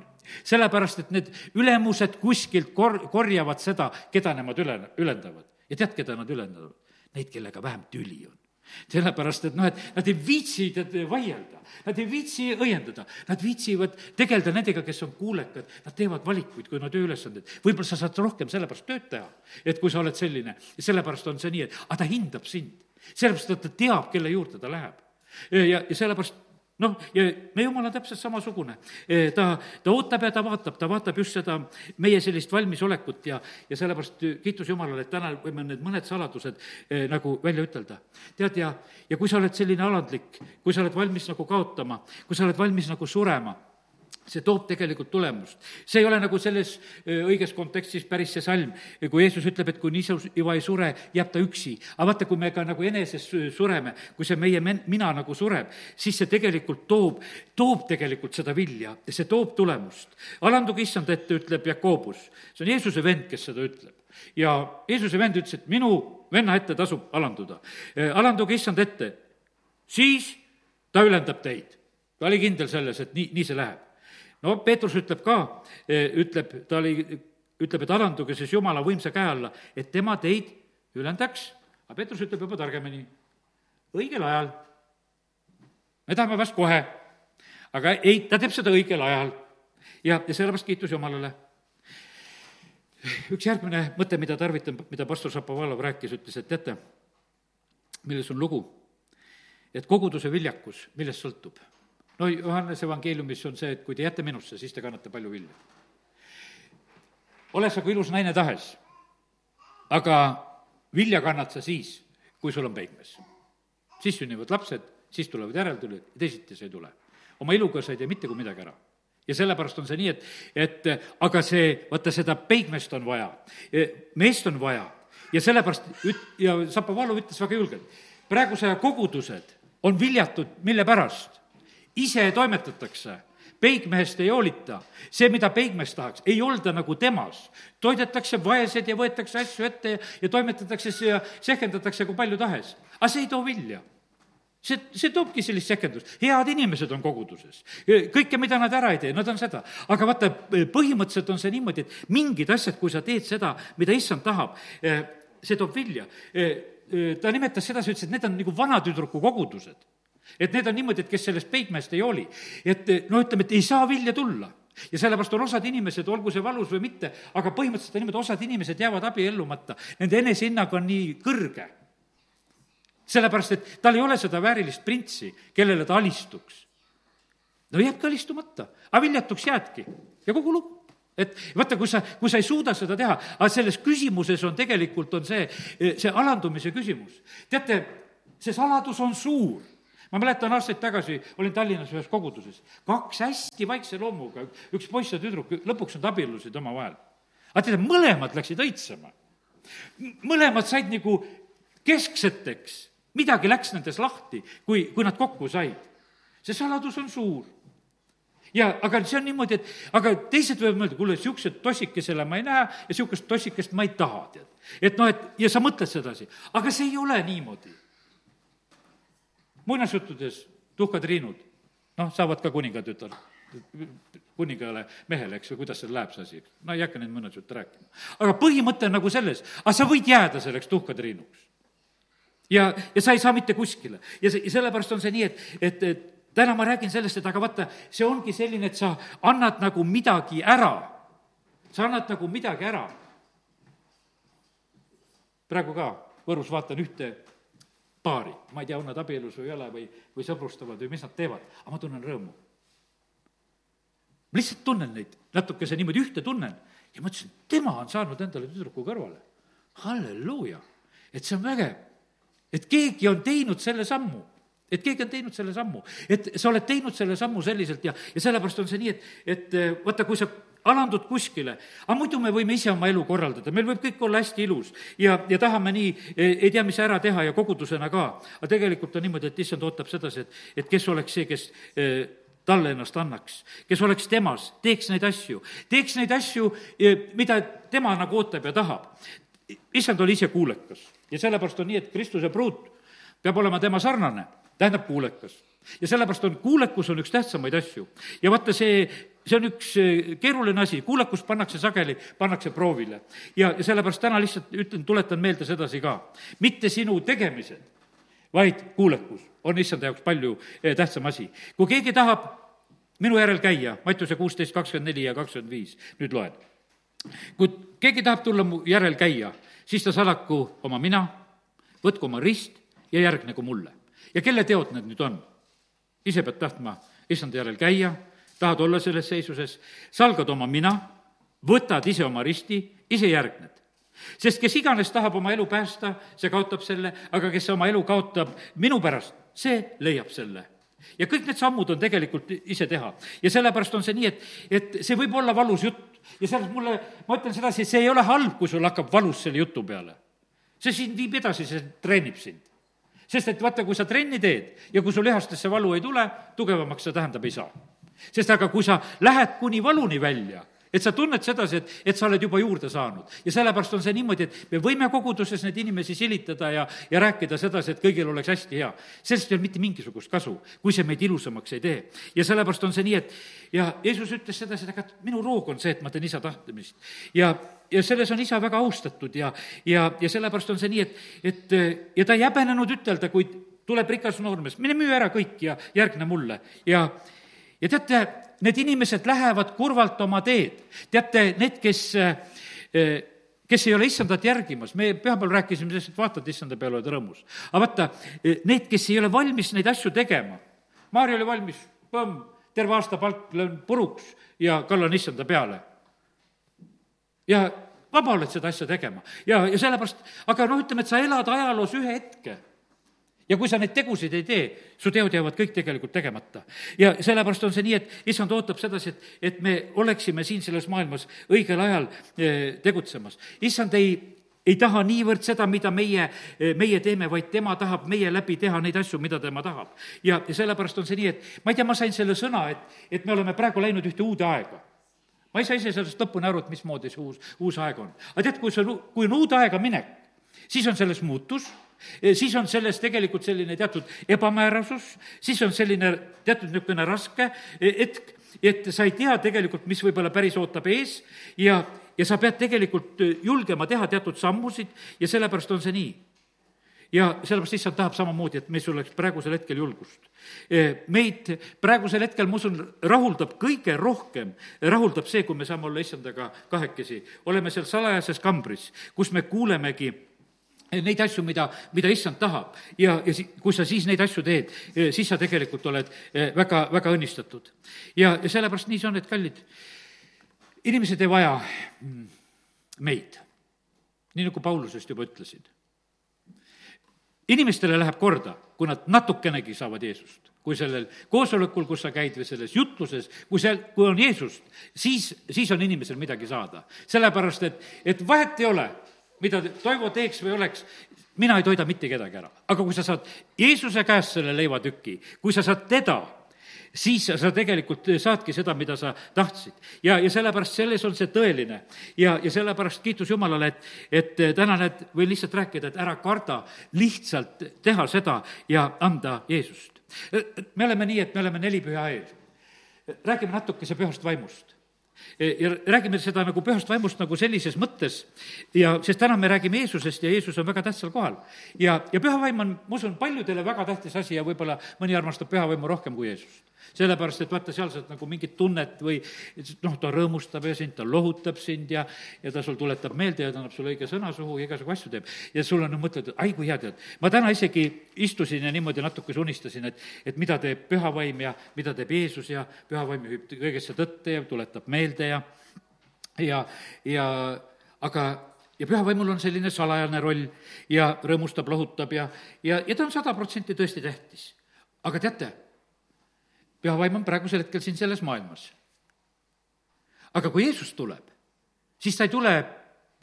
sellepärast, et need ülemused kuskilt kor-, korjavad seda, keda nemad üle, ülendavad. ja tead, keda nad ülendavad? Neid, kellega vähem tüli on sellepärast, et noh, et nad ei viitsi vaielda, nad ei viitsi õiendada, nad viitsivad tegeleda nendega, kes on kuulekad, nad teevad valikuid, kui on tööülesanded. võib-olla sa saad rohkem sellepärast tööd teha, et kui sa oled selline, sellepärast on see nii, et aga ta hindab sind. sellepärast, et ta teab, kelle juurde ta läheb. ja, ja sellepärast noh, ja meie jumal on täpselt samasugune. E, ta, ta ootab ja ta vaatab, ta vaatab just seda meie sellist valmisolekut ja, ja sellepärast kiitus Jumalale, et täna võime need mõned saladused eh, nagu välja ütelda. tead, ja, ja kui sa oled selline alandlik, kui sa oled valmis nagu kaotama, kui sa oled valmis nagu surema see toob tegelikult tulemust. see ei ole nagu selles õiges kontekstis päris see salm, kui Jeesus ütleb, et kui niisu iva ei sure, jääb ta üksi. aga vaata, kui me ka nagu eneses sureme, kui see meie men-, mina nagu sureb, siis see tegelikult toob, toob tegelikult seda vilja ja see toob tulemust. alanduge issand ette, ütleb Jakobus. see on Jeesuse vend, kes seda ütleb. ja Jeesuse vend ütles, et minu venna ette tasub alanduda. alanduge issand ette, siis ta ülendab teid. ta oli kindel selles, et nii, nii see läheb. No Peetrus ütleb ka, ütleb, ta oli, ütleb, et alanduge siis Jumala võimsa käe alla, et tema teid ülendaks, aga Peetrus ütleb juba targemini, õigel ajal. me tahame vast kohe, aga ei, ta teeb seda õigel ajal ja, ja sellepärast kiitus Jumalale üks järgmine mõte, mida tarvitan, mida pastor Šapovalov rääkis, ütles, et teate, milles on lugu? et koguduse viljakus, millest sõltub? No Johannese evangeeliumis on see, et kui te jääte minusse, siis te kannate palju vilja. ole sa kui ilus naine tahes, aga vilja kannad sa siis, kui sul on peigmees. siis sünnivad lapsed, siis tulevad järeltulijad ja teisiti see ei tule. oma iluga sa ei tee mitte kui midagi ära ja sellepärast on see nii, et, et aga see, vaata, seda peigmeest on vaja, meest on vaja ja sellepärast üt-, ja Zapovalov ütles väga julgelt, praeguse aja kogudused on viljatud, mille pärast? Ise toimetatakse peigmehest ei hoolita. see, mida peigmees tahaks, ei olda nagu temas. toidetakse vaesed ja võetakse asju ette ja, ja toimetatakse ja sehkendatakse kui palju tahes. aga see ei too vilja see, see toobki sellist sekendust, head inimesed on koguduses. kõike, mida nad ära ei tee, nad on seda. aga vaata, põhimõtteliselt on see niimoodi, et mingid asjad, kui sa teed seda, mida issand tahab, eh, see toob vilja. Eh, eh, ta nimetas sedasi, ütles, et need on nagu vanatüdruku kogudused. Et need on niimoodi, et kes sellest peigmeest ei hooli. et no ütleme, et ei saa vilja tulla ja sellepärast on osad inimesed, olgu see valus või mitte, aga põhimõtteliselt on niimoodi, osad inimesed jäävad abiellumata, nende enesehinnang on nii kõrge sellepärast, et tal ei ole seda väärilist printsi, kellele ta alistuks. no jääbki alistumata, aga viljatuks jäädki ja kogu lugu et vaata, kui sa, kui sa ei suuda seda teha, aga selles küsimuses on tegelikult, on see, see alandumise küsimus. teate, see saladus on suur. Ma mäletan aastaid tagasi, olin Tallinnas ühes koguduses, kaks hästi vaikse loomuga, üks poiss ja tüdruk, lõpuks nad abiellusid omavahel. aga teate, mõlemad läksid õitsema. mõlemad said nagu keskseteks midagi läks nendes lahti, kui, kui nad kokku said. see saladus on suur. ja aga see on niimoodi, et aga teised võivad mõelda, kuule, niisugused tossikesele ma ei näe ja niisugust tossikest ma ei taha, tead. et noh, et ja sa mõtled sedasi, aga see ei ole niimoodi. Muinasjuttudes tuhkatriinud, noh, saavad ka kuningatütar kuningale mehele, eks ju, kuidas seal läheb see asi, no ei hakka neid muinasjutte rääkima. aga põhimõte on nagu selles, aga sa võid jääda selleks tuhkatriinuks ja, ja sa ei saa mitte kuskile. ja see, sellepärast on see nii, et, et, et täna ma räägin sellest, et aga vaata, see ongi selline, et sa annad nagu midagi ära. sa annad nagu midagi ära. praegu ka Võrus vaatan ühte paari, ma ei tea, on nad abielus või ei ole või, või sõbrustavad või mis nad teevad, aga ma tunnen rõõmu. ma lihtsalt tunnen neid natukese niimoodi ühte tunnen. Ja mõtlesin, tema on saanud endale tüdruku kõrvale. halleluuja, et see on vägev. Et keegi on teinud selle sammu. Et keegi on teinud selle sammu, et sa oled teinud selle sammu selliselt ja, ja sellepärast on see nii, et, et vaata, kui sa alandud kuskile, aga muidu me võime ise oma elu korraldada, meil võib kõik olla hästi ilus ja, ja tahame nii, eh, ei tea, mis ära teha ja kogudusena ka. aga tegelikult on niimoodi, et issand ootab sedasi, et, et kes oleks see, kes eh, talle ennast annaks, kes oleks temas, teeks neid asju, teeks neid asju, mida tema nagu ootab ja tahab. issand oli ise kuulekas ja sellepärast on nii, et Kristuse pruut peab olema tema sarnane, tähendab kuulekas. ja sellepärast on, kuulekus on üks tähtsamaid asju. ja vaata, see, see on üks eh, keeruline asi, kuulekus pannakse sageli, pannakse proovile. ja, sellepärast täna lihtsalt ütlen, tuletan meelde sedasi ka. mitte sinu tegemised, vaid kuulekus on issanda jaoks palju eh, tähtsam asi. kui keegi tahab minu järel käia, Mattiuse kuusteist, kakskümmend neli ja kakskümmend viis, nüüd loen. kui keegi tahab tulla mu järel käia, siis ta salaku oma mina, võtku oma rist ja järgnegu mulle. ja kelle teod need nüüd on? ise pead tahtma issanda järel käia, tahad olla selles seisuses, salgad oma mina, võtad ise oma risti, ise järgned. sest kes iganes tahab oma elu päästa, see kaotab selle, aga kes oma elu kaotab minu pärast, see leiab selle ja kõik need sammud on tegelikult ise teha. ja sellepärast on see nii, et, et see võib olla valus jutt, ja selles mulle, ma ütlen sedasi, et see ei ole halb, kui sul hakkab valus selle jutu peale. see sind viib edasi, see treenib sind. sest et vaata, kui sa trenni teed ja kui sul lihastesse valu ei tule, tugevamaks see tähendab ei saa. Sest aga kui sa lähed kuni valuni välja et sa tunned sedasi, et, et sa oled juba juurde saanud. ja sellepärast on see niimoodi, et me võime koguduses neid inimesi silitada ja, ja rääkida sedasi, et kõigil oleks hästi hea. sellest ei ole mitte mingisugust kasu, kui see meid ilusamaks ei tee. ja sellepärast on see nii, et ja Jeesus ütles sedasi, et aga minu roog on see, et ma teen isa tahtmist. ja, ja selles on isa väga austatud ja, ja, ja sellepärast on see nii, et, et ja ta ei häbenenud ütelda, kui tuleb rikas noormees, mine müü ära kõik ja järgne mulle ja ja teate, need inimesed lähevad kurvalt oma teed. teate, need, kes, eh, kes ei ole issandat järgimas, me pühapäeval rääkisime sellest, et vaatad issanda peale, oled rõõmus. aga vaata, eh, need, kes ei ole valmis neid asju tegema, Maarja oli valmis, põmm, terve aasta palk löön puruks ja kallan issanda peale. ja vaba oled seda asja tegema ja, ja sellepärast, aga noh, ütleme, et sa elad ajaloos ühe hetke ja kui sa neid tegusid ei tee, su teod jäävad kõik tegelikult tegemata. ja sellepärast on see nii, et issand ootab sedasi, et, et me oleksime siin selles maailmas õigel ajal eh, tegutsemas. issand ei, ei taha niivõrd seda, mida meie, eh, meie teeme, vaid tema tahab meie läbi teha neid asju, mida tema tahab. ja, ja sellepärast on see nii, et ma ei tea, ma sain selle sõna, et, et me oleme praegu läinud ühte uude aega ma ei saa ise sellest lõpuni aru, et mismoodi see uus, uus aeg on. aga tead, kui see kui on uude aega minek, siis on selles muutus siis on selles tegelikult selline teatud ebamäärasus, siis on selline teatud niisugune raske hetk, et sa ei tea tegelikult, mis võib-olla päris ootab ees ja, ja sa pead tegelikult julgema teha teatud sammusid ja sellepärast on see nii ja sellepärast issand tahab samamoodi, et meil oleks praegusel hetkel julgust. meid praegusel hetkel, ma usun, rahuldab kõige rohkem, rahuldab see, kui me saame olla issandaga kahekesi. oleme seal salajases kambris, kus me kuulemegi neid asju, mida, mida issand tahab ja, ja si-, kui sa siis neid asju teed, eh, siis sa tegelikult oled eh, väga, väga õnnistatud. ja, ja sellepärast nii see on, et kallid, inimesed ei vaja mm, meid, nii nagu Paulusest juba ütlesid. inimestele läheb korda, kui nad natukenegi saavad Jeesust kui sellel koosolekul, kus sa käid või selles jutluses, kui seal, kui on Jeesust, siis, siis on inimesel midagi saada. sellepärast, et, et vahet ei ole, mida Toivo teeks või oleks, mina ei toida mitte kedagi ära. aga kui sa saad Jeesuse käest selle leivatüki, kui sa saad teda, siis sa tegelikult saadki seda, mida sa tahtsid. ja, ja sellepärast selles on see tõeline. ja, ja sellepärast kiitus Jumalale, et, et täna need, võin lihtsalt rääkida, et ära karda lihtsalt teha seda ja anda Jeesust. me oleme nii, et me oleme neli püha eel. räägime natukese pühast vaimust ja räägime seda nagu pühast vaimust nagu sellises mõttes ja, sest täna me räägime Jeesusest ja Jeesus on väga tähtsal kohal. ja, ja püha vaim on, ma usun, paljudele väga tähtis asi ja võib-olla mõni armastab püha vaimu rohkem kui Jeesust sellepärast, et vaata, seal saad nagu mingit tunnet või noh, ta rõõmustab ja sind, ta lohutab sind ja, ja ta sul tuletab meelde ja ta annab sulle õige sõna suhu ja igasugu asju teeb. ja sul on, mõtled, et ai kui hea, tead. ma täna isegi istusin ja niimoodi natukese unistasin, et, et mida teeb püha vaim ja mida teeb Jeesus ja püha vaim juhib kõigesse tõtte ja tuletab meelde ja, ja, ja aga ja pühavaimul on selline salajane roll ja rõõmustab, lohutab ja, ja, ja ta on sada protsenti tõesti tähtis. aga teate, püha vaim on praegusel hetkel siin selles maailmas. aga kui Jeesus tuleb, siis ta ei tule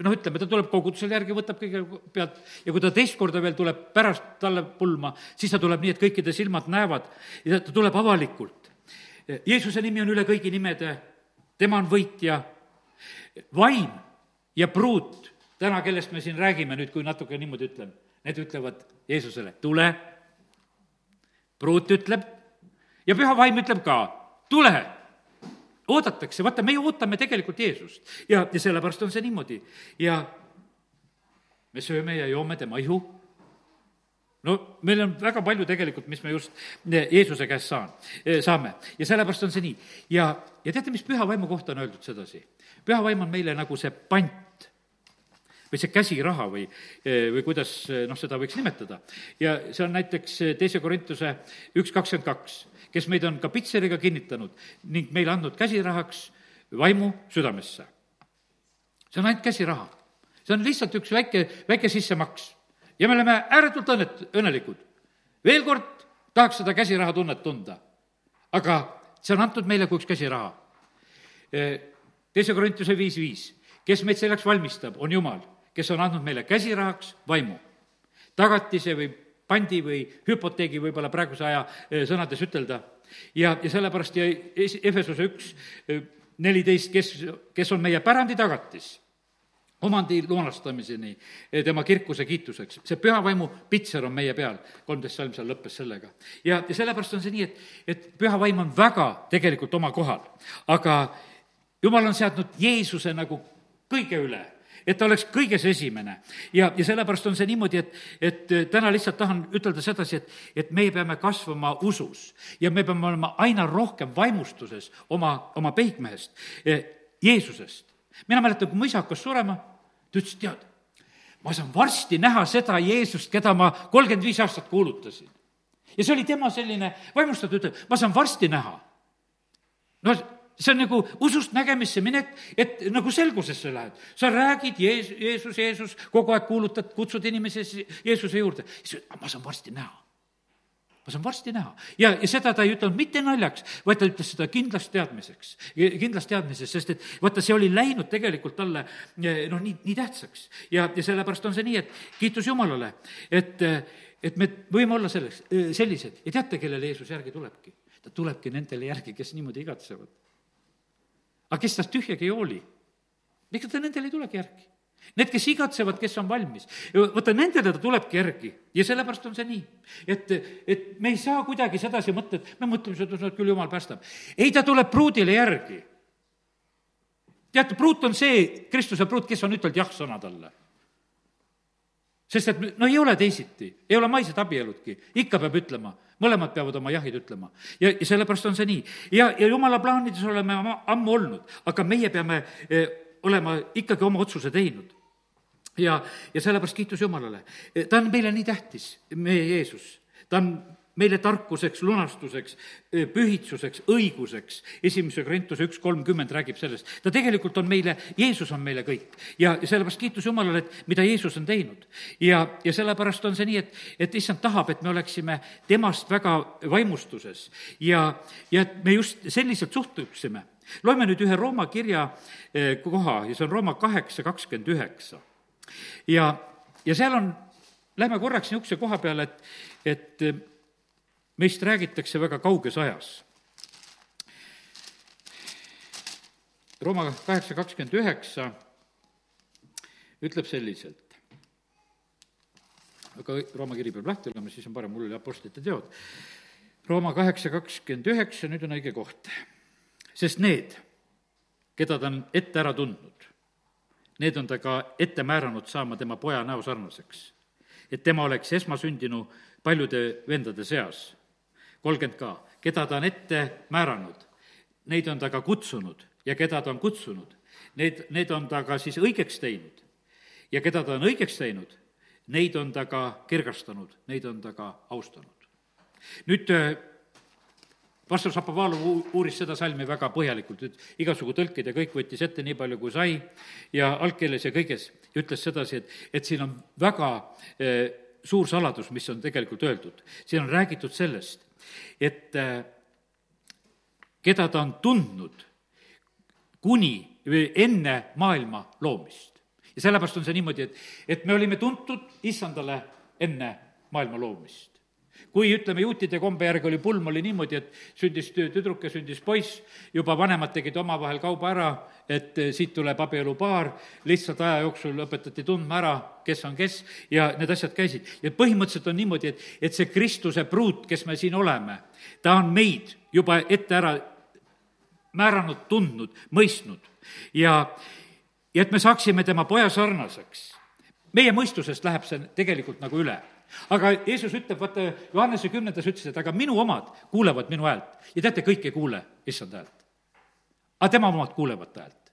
noh, ütleme, ta tuleb kogudusele järgi, võtab kõigepealt ja kui ta teist korda veel tuleb pärast talle pulma, siis ta tuleb nii, et kõikide silmad näevad ja ta tuleb avalikult. Jeesuse nimi on üle kõigi nimede, tema on võitja, vaim ja pruut, täna, kellest me siin räägime nüüd, kui natuke niimoodi ütlen, need ütlevad Jeesusele, tule, pruut ütleb, ja püha vaim ütleb ka, tule, oodatakse, vaata, meie ootame tegelikult Jeesust. Ja, ja sellepärast on see niimoodi. Ja me sööme ja joome tema ihu. No meil on väga palju tegelikult, mis me just Jeesuse käest saan, saame ja sellepärast on see nii. ja, ja teate, mis püha vaimu kohta on öeldud sedasi? püha vaim on meile nagu see pant või see käsiraha või, või kuidas noh, seda võiks nimetada. ja see on näiteks teise Korintuse üks kakskümmend kaks kes meid on ka pitseriga kinnitanud ning meile andnud käsirahaks vaimu südamesse. see on ainult käsiraha. see on lihtsalt üks väike, väike sissemaks. Ja me oleme ääretult õnnet-, õnnelikud. veel kord tahaks seda käsiraha tunnet tunda. aga see on antud meile kui üks käsiraha. teise Korintuse viis viis, kes meid selleks valmistab, on Jumal, kes on andnud meile käsirahaks vaimu tagatise või pandi või hüpoteegi võib-olla praeguse aja sõnades ütelda. ja, ja sellepärast ja Efesuse üks neliteist, kes, kes on meie pärandi tagatis omandi lunastamiseni tema kirkuse kiituseks. see püha vaimu pitser on meie peal, kolmteist salm seal lõppes sellega. ja, ja sellepärast on see nii, et, et püha vaim on väga tegelikult oma kohal, aga jumal on seadnud Jeesuse nagu kõige üle et ta oleks kõiges esimene. ja, ja sellepärast on see niimoodi, et, et täna lihtsalt tahan ütelda sedasi, et, et meie peame kasvama usus ja me peame olema aina rohkem vaimustuses oma, oma peigmehest, Jeesusest. mina mäletan, kui mu isa hakkas surema, ta ütles, tead, ma saan varsti näha seda Jeesust, keda ma kolmkümmend viis aastat kuulutasin. ja see oli tema selline vaimustatud, ütleb, ma saan varsti näha. no see on nagu usust nägemisse minek, et nagu selgusesse lähed. sa räägid Jeesus, Jeesus, Jeesus, kogu aeg kuulutad, kutsud inimesi Jeesuse juurde. siis ma saan varsti näha. Ma saan varsti näha. ja, ja seda ta ei ütelnud mitte naljaks, vaid ta ütles seda kindlast teadmiseks, kindlast teadmisest, sest et vaata, see oli läinud tegelikult talle noh, nii, nii tähtsaks. ja, ja sellepärast on see nii, et kiitus Jumalale, et, et me võime olla selleks, sellised ja teate, kellele Jeesus järgi tulebki? ta tulebki nendele järgi, kes niimoodi igatsevad aga kes tast tühjagi ei hooli, ega ta nendele ei tulegi järgi. Need, kes igatsevad, kes on valmis, vaata nendele ta tulebki järgi ja sellepärast on see nii. et, et me ei saa kuidagi sedasi mõtta, et me mõtleme seda, et küll jumal päästab. ei, ta tuleb pruudile järgi. teate, pruut on see, Kristuse pruut, kes on ütelnud jah-sõna talle sest et no ei ole teisiti, ei ole maised abieludki, ikka peab ütlema, mõlemad peavad oma jahid ütlema. ja, ja sellepärast on see nii. ja, ja jumala plaanides oleme ammu olnud, aga meie peame eh, olema ikkagi oma otsuse teinud. Ja, ja sellepärast kiitus Jumalale. ta on meile nii tähtis, meie Jeesus. ta on meile tarkuseks, lunastuseks, pühitsuseks, õiguseks. esimese Korintuse üks kolmkümmend räägib sellest. ta tegelikult on meile, Jeesus on meile kõik. ja, sellepärast kiitus Jumalale, et mida Jeesus on teinud. ja, ja sellepärast on see nii, et, et issand tahab, et me oleksime temast väga vaimustuses ja, ja et me just selliselt suhtuksime. loeme nüüd ühe Rooma kirja koha ja see on Rooma kaheksa kakskümmend üheksa. Ja, ja seal on, lähme korraks niisuguse koha peale, et, et meist räägitakse väga kauges ajas. Rooma kaheksa kakskümmend üheksa ütleb selliselt, aga Rooma kiri peab lahti olema, siis on parem, mul oli Apostlite teod. Rooma kaheksa kakskümmend üheksa, nüüd on õige koht. sest need, keda ta on ette ära tundnud, need on ta ka ette määranud saama tema poja näo sarnaseks, et tema oleks esmasündinu paljude vendade seas. Kolmkümmend ka, keda ta on ette määranud, neid on ta ka kutsunud. Ja keda ta on kutsunud, need, need on ta ka siis õigeks teinud. ja keda ta on õigeks teinud, neid on ta ka kirgastanud, neid on ta ka austanud. nüüd pastor Šapovalov uuris seda salmi väga põhjalikult, et igasugu tõlked ja kõik võttis ette nii palju, kui sai ja algkeeles ja kõiges, ütles sedasi, et, et siin on väga eh, suur saladus, mis on tegelikult öeldud. siin on räägitud sellest, et äh, keda ta on tundnud kuni või enne maailma loomist. ja sellepärast on see niimoodi, et, et me olime tuntud issandale enne maailma loomist kui ütleme, juutide kombe järgi oli pulm, oli niimoodi, et sündis tüdruk ja sündis poiss, juba vanemad tegid omavahel kauba ära, et eh, siit tuleb abielupaar, lihtsalt aja jooksul õpetati tundma ära, kes on kes, ja need asjad käisid. ja põhimõtteliselt on niimoodi, et, et see Kristuse pruut, kes me siin oleme, ta on meid juba ette ära määranud, tundnud, mõistnud ja, ja et me saaksime tema poja sarnaseks. meie mõistusest läheb see tegelikult nagu üle aga Jeesus ütleb, vaata, Johannese kümnendas ütles, et aga minu omad kuulevad minu häält ja teate, kõik ei kuule issand häält. aga tema omad kuulevad ta häält.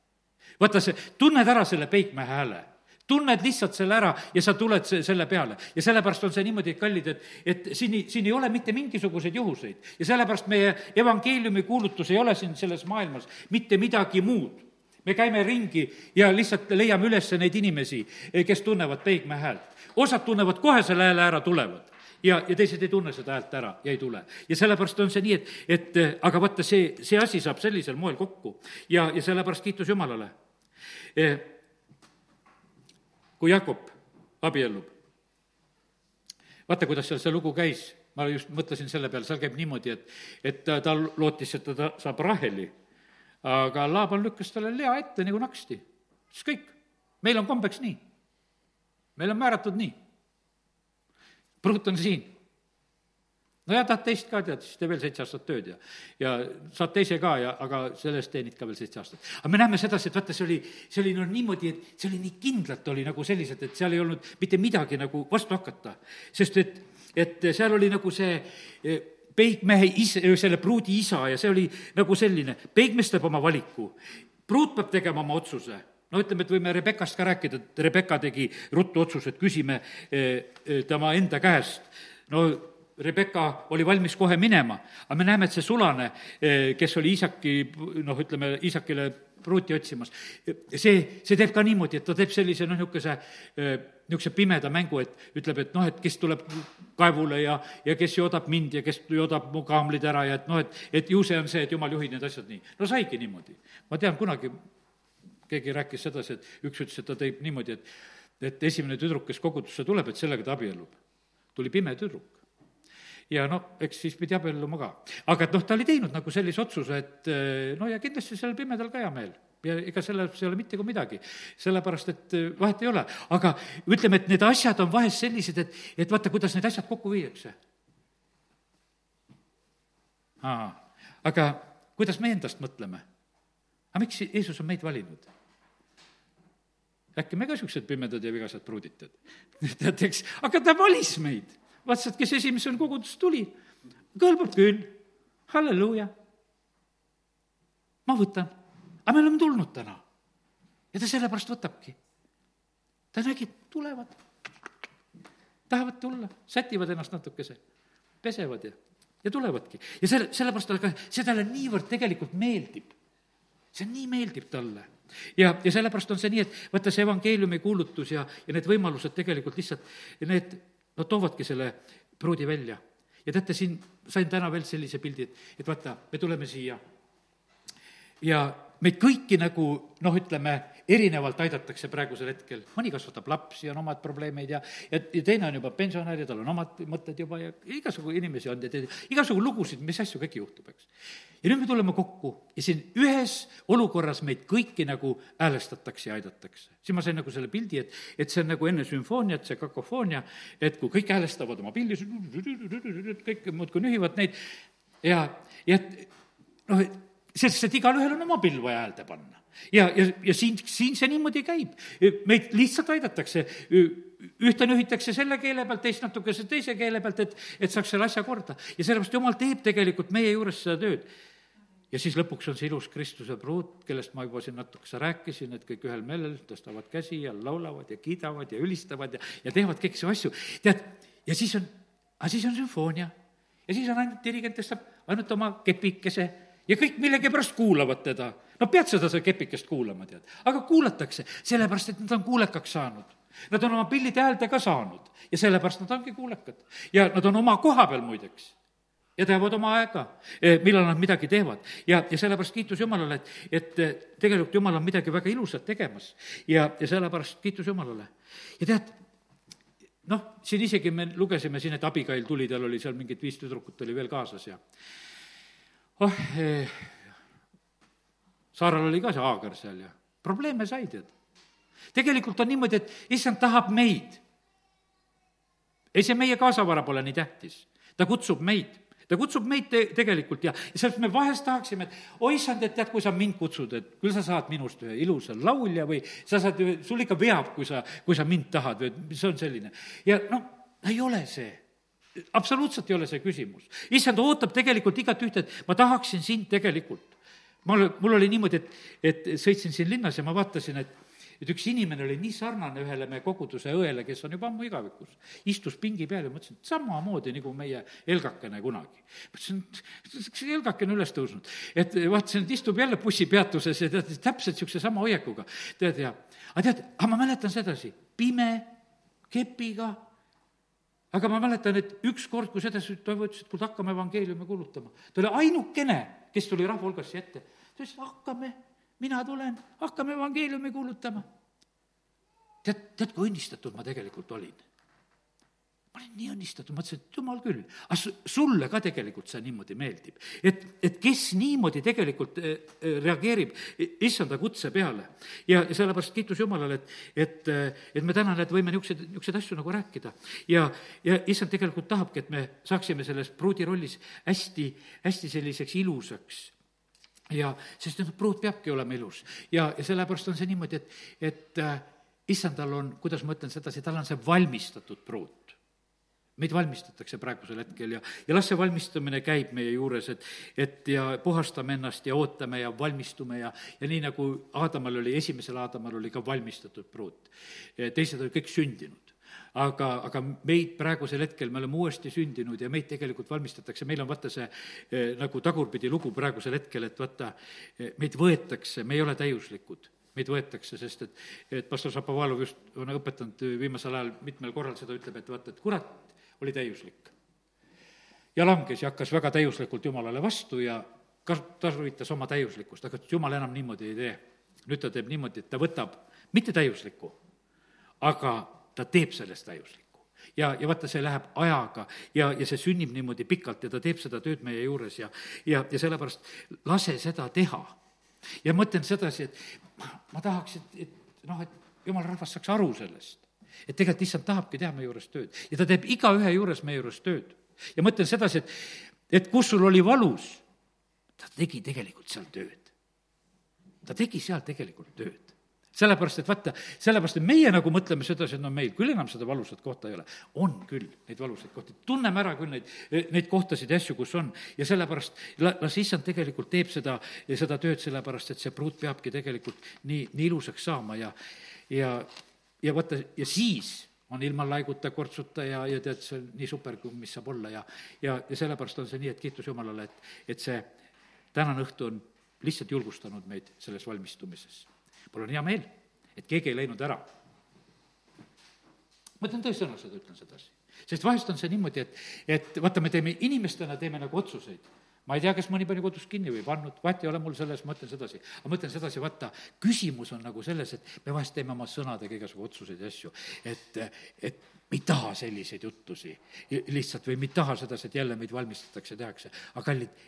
vaata see, tunned ära selle peikmehe hääle tunned lihtsalt selle ära ja sa tuled selle peale. ja sellepärast on see niimoodi, kallid, et, et siin siin ei ole mitte mingisuguseid juhuseid ja sellepärast meie evangeeliumi kuulutus ei ole siin selles maailmas mitte midagi muud. me käime ringi ja lihtsalt leiame üles neid inimesi, kes tunnevad peigmehe häält osad tunnevad kohe selle hääle ära, tulevad ja, ja teised ei tunne seda häält ära ja ei tule. ja sellepärast on see nii, et, et aga vaata, see, see asi saab sellisel moel kokku ja, ja sellepärast kiitus Jumalale. Eh, kui Jakob abiellub, vaata, kuidas seal see lugu käis, ma just mõtlesin selle peale, seal käib niimoodi, et, et ta, ta lootis, et ta saab Raheli, aga Laaban lükkas talle lea ette nagu naksti. siis kõik, meil on kombeks nii. Meil on määratud nii. pruut on siin no ja tahad teist ka, tead, siis tee veel seitse aastat tööd ja, ja saad teise ka ja, aga selle eest teenid ka veel seitse aastat. aga me näeme sedasi, et vaata, see oli, see oli no niimoodi, et see oli nii kindlalt oli nagu selliselt, et seal ei olnud mitte midagi nagu vastu hakata. sest et, et seal oli nagu see eh, peigmehe ise, selle pruudi isa ja see oli nagu selline, peigmees teeb oma valiku. pruut peab tegema oma otsuse no ütleme, et võime Rebekast ka rääkida, et Rebeka tegi ruttu otsuse, et küsime eh, eh, tema enda käest. no Rebecca oli valmis kohe minema, aga me näeme, et see sulane, eh, kes oli Iisaki, noh, ütleme, Iisakile pruuti otsimas, see, see teeb ka niimoodi, et ta teeb sellise noh, niisuguse, niisuguse pimeda mängu, et ütleb, et noh, et kes tuleb kaevule ja, ja kes joodab mind ja kes joodab mu kaamlid ära ja et noh, et, et ju see on see, et jumal juhib need asjad nii. no saigi niimoodi. ma tean, kunagi keegi rääkis sedasi, et üks ütles, et ta teeb niimoodi, et et esimene tüdruk, kes kogudusse tuleb, et sellega ta abiellub. tuli pime tüdruk ja no eks siis pidi abielluma ka. aga et noh, ta oli teinud nagu sellise otsuse, et eh, no ja kindlasti sellel pimedal ka hea meel ja ega selles ei ole mitte kui midagi, sellepärast et eh, vahet ei ole. aga ütleme, et need asjad on vahest sellised, et, et vaata, kuidas need asjad kokku viiakse. aga kuidas me endast mõtleme? aga miks Jeesus on meid valinud? Äkki me ka niisugused pimedad ja vigased pruudid, tead? tead, eks, aga ta valis meid vaatas, et kes esimesena kogudusse tuli, kõlbab küll, halleluuja. ma võtan, aga me oleme tulnud täna. ja ta sellepärast võtabki. ta nägi, et tulevad, tahavad tulla, sätivad ennast natukese, pesevad ja, ja tulevadki. ja selle, sellepärast ka, see talle niivõrd tegelikult meeldib. see nii meeldib talle ja, ja sellepärast on see nii, et vaata, see evangeeliumi kuulutus ja, ja need võimalused tegelikult lihtsalt, need Nad toovadki selle pruudi välja. ja teate, siin sain täna veel sellise pildi, et, et vaata, me tuleme siia ja meid kõiki nagu noh, ütleme, erinevalt aidatakse praegusel hetkel, mõni kasvatab lapsi, on omad probleemid ja, ja, ja teine on juba pensionär ja tal on omad mõtted juba ja igasugu inimesi on ja tead, igasugu lugusid, mis asju kõike juhtub, eks. ja nüüd me tuleme kokku ja siin ühes olukorras meid kõiki nagu häälestatakse ja aidatakse. siis ma sain nagu selle pildi, et, et see on nagu enne sümfooniat, see kakofoonia, et kui kõik häälestavad oma pildi, kõik muudkui nühivad neid ja, ja noh, sest et igalühel on oma pill vaja häälde panna. ja, ja, ja siin, siin see niimoodi käib. meid lihtsalt aidatakse, ühte nühitakse selle keele pealt, teist natukese teise keele pealt, et, et saaks selle asja korda. ja sellepärast Jumal teeb tegelikult meie juures seda tööd. ja siis lõpuks on see ilus Kristuse pruut, kellest ma juba siin natukese rääkisin, et kõik ühel meelel tõstavad käsi ja laulavad ja kiidavad ja ülistavad ja, ja teevad kõiki asju. tead, ja siis on, aga siis on sümfoonia. ja siis on ainult dirigent tõstab ainult oma kepikese ja kõik millegipärast kuulavad teda. no pead seda, seda kepikest kuulama, tead. aga kuulatakse, sellepärast et nad on kuulekaks saanud. Nad on oma pillide häälde ka saanud ja sellepärast nad ongi kuulekad. ja nad on oma koha peal muideks ja teavad oma aega, e, millal nad midagi teevad. ja, ja sellepärast kiitus Jumalale, et, et e, tegelikult Jumal on midagi väga ilusat tegemas ja, ja sellepärast kiitus Jumalale. ja tead, noh, siin isegi me lugesime siin, et Abigail tuli, tal oli seal mingid viis tüdrukut oli veel kaasas ja oh eh,, Saaral oli ka see Aagar seal ja probleeme sai, tead. tegelikult on niimoodi, et issand tahab meid. ei, see meie kaasavara pole nii tähtis, ta kutsub meid ta kutsub meid te-, tegelikult ja, ja sellepärast me vahest tahaksime, et oi issand, et tead, kui sa mind kutsud, et küll sa saad minust ühe ilusa laulja või sa saad, sul ikka veab, kui sa, kui sa mind tahad või see on selline. ja noh, ei ole see absoluutselt ei ole see küsimus. issand ootab tegelikult igat ühte, et ma tahaksin sind tegelikult. ma, mul oli niimoodi, et, et sõitsin siin linnas ja ma vaatasin, et et üks inimene oli nii sarnane ühele meie koguduse õele, kes on juba ammu igavikus, istus pingi peal ja mõtlesin, et samamoodi nagu meie Elgakene kunagi. mõtlesin, et kas Elgakene üles tõusnud, et vaatasin, et istub jälle bussipeatuses ja tead, täpselt niisuguse sama hoiakuga, tead, ja aga tead, aga ma mäletan sedasi, pime, kepiga aga ma mäletan, et ükskord, kui sedasi Toivo ütles, et kuule, hakkame evangeeliumi kuulutama. ta oli ainukene, kes tuli rahva hulgas siia ette. ta ütles, hakkame, mina tulen, hakkame evangeeliumi kuulutama. tead, tead, kui õnnistatud ma tegelikult olin. Ma olin nii õnnistatud, mõtlesin, et jumal küll, aga su-, sulle ka tegelikult see niimoodi meeldib. et, et kes niimoodi tegelikult eh, eh, reageerib issanda kutse peale. ja, sellepärast kiitus Jumalale, et, et, eh, et me täna, need võime niisuguseid, niisuguseid asju nagu rääkida. ja, ja issand tegelikult tahabki, et me saaksime selles pruudi rollis hästi, hästi selliseks ilusaks ja sest noh, pruut peabki olema ilus ja, ja sellepärast on see niimoodi, et, et äh, issandal on, kuidas ma ütlen sedasi, tal on see valmistatud pruut meid valmistatakse praegusel hetkel ja, ja las see valmistumine käib meie juures, et, et ja puhastame ennast ja ootame ja valmistume ja, ja nii, nagu Aadamal oli, esimesel Aadamal oli ka valmistatud pruut. teised olid kõik sündinud. Aga, aga meid praegusel hetkel, me oleme uuesti sündinud ja meid tegelikult valmistatakse, meil on vaata see eh, nagu tagurpidi lugu praegusel hetkel, et vaata, eh, meid võetakse, me ei ole täiuslikud. Meid võetakse, sest et, et pastor Šapovalov just on õpetanud viimasel ajal mitmel korral seda, ütleb, et vaata, et kurat oli täiuslik. ja langes ja hakkas väga täiuslikult Jumalale vastu ja kas-, tarvitas oma täiuslikkust, aga Jumal enam niimoodi ei tee. nüüd ta teeb niimoodi, et ta võtab mitte täiuslikku, aga ta teeb sellest täiuslikku ja, ja vaata, see läheb ajaga ja, ja see sünnib niimoodi pikalt ja ta teeb seda tööd meie juures ja, ja, ja sellepärast lase seda teha. ja mõtlen sedasi, et ma tahaks, et, et noh, et jumala rahvas saaks aru sellest et tegelikult issand tahabki teha meie juures tööd ja ta teeb igaühe juures meie juures tööd. ja mõtlen sedasi, et, et kus sul oli valus, ta tegi tegelikult seal tööd. ta tegi seal tegelikult tööd sellepärast, et vaata, sellepärast, et meie nagu mõtleme sedasi, et no meil küll enam seda valusat kohta ei ole. on küll neid valusaid kohti, tunneme ära küll neid, neid kohtasid ja asju, kus on. ja sellepärast la-, las issand tegelikult teeb seda, seda tööd, sellepärast et see pruut peabki tegelikult nii, nii ilusaks saama ja, ja ja vaata, ja siis on ilma laiguta, kortsuta ja, ja tead, see on nii super, kui mis saab olla ja ja, ja sellepärast on see nii, et kiitus Jumalale, et, et see tänane õhtu on lihtsalt julgustanud meid selles valmistumises. mul on hea meel, et keegi ei läinud ära. ma ütlen tõesõnaselt, ütlen sedasi. sest vahest on see niimoodi, et, et vaata, me teeme, inimestena teeme nagu otsuseid ma ei tea, kas mõni pani kodus kinni või pannud, vahet ei ole mul selles, ma ütlen sedasi. aga ma ütlen sedasi, vaata, küsimus on nagu selles, et me vahest teeme oma sõnadega igasugu otsuseid ja asju, et, et me ei taha selliseid juttusi lihtsalt või me ei taha sedasi, et jälle meid valmistatakse, tehakse. aga kallid,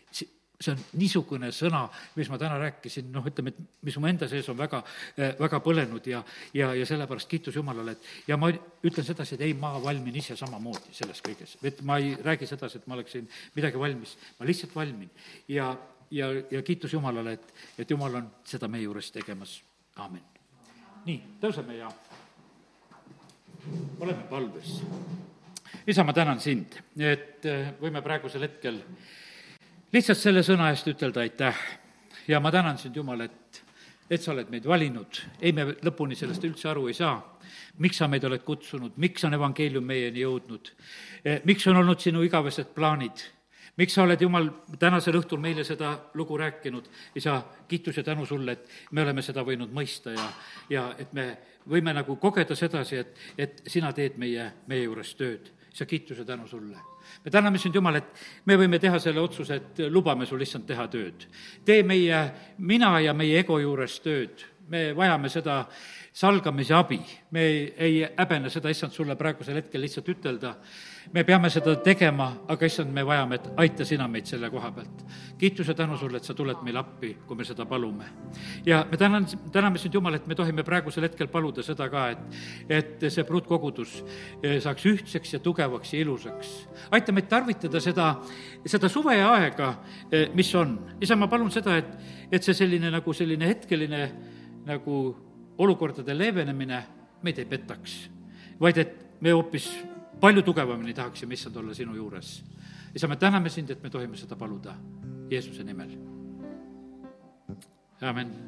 see on niisugune sõna, mis ma täna rääkisin, noh, ütleme, et mis mu enda sees on väga, eh, väga põlenud ja, ja, ja sellepärast kiitus Jumalale, et ja ma ütlen sedasi, et ei, ma valmin ise samamoodi selles kõiges. et ma ei räägi sedasi, et ma oleksin midagi valmis, ma lihtsalt valmin. ja, ja, ja kiitus Jumalale, et, et Jumal on seda meie juures tegemas, aamen. nii, tõuseme ja oleme palves. isa, ma tänan sind, et eh, võime praegusel hetkel lihtsalt selle sõna eest ütelda aitäh. Ja ma tänan sind, Jumal, et, et sa oled meid valinud. ei, me lõpuni sellest üldse aru ei saa, miks sa meid oled kutsunud, miks on evangeelium meieni jõudnud, eh, miks on olnud sinu igavesed plaanid, miks sa oled, Jumal, tänasel õhtul meile seda lugu rääkinud, isa, kiitus ja tänu sulle, et me oleme seda võinud mõista ja, ja et me võime nagu kogeda sedasi, et, et sina teed meie, meie juures tööd. isa, kiitus ja tänu sulle me täname sind, Jumal, et me võime teha selle otsuse, et lubame sul lihtsalt teha tööd. tee meie, mina ja meie ego juures tööd, me vajame seda salgamise abi. me ei, häbene seda, issand, sulle praegusel hetkel lihtsalt ütelda. Me peame seda tegema, aga issand, me vajame, et aita sina meid selle koha pealt. kiitus ja tänu sulle, et sa tuled meile appi, kui me seda palume. ja me tänan, täname sind, Jumal, et me tohime praegusel hetkel paluda seda ka, et, et see pruutkogudus eh, saaks ühtseks ja tugevaks ja ilusaks. aita meid tarvitada seda, seda suveaega, eh, mis on. isa, ma palun seda, et, et see selline nagu selline hetkeline nagu olukordade leevenemine meid ei petaks, vaid et me hoopis palju tugevamini tahaksime, issand, olla sinu juures. isa, me täname sind, et me tohime seda paluda Jeesuse nimel. amin.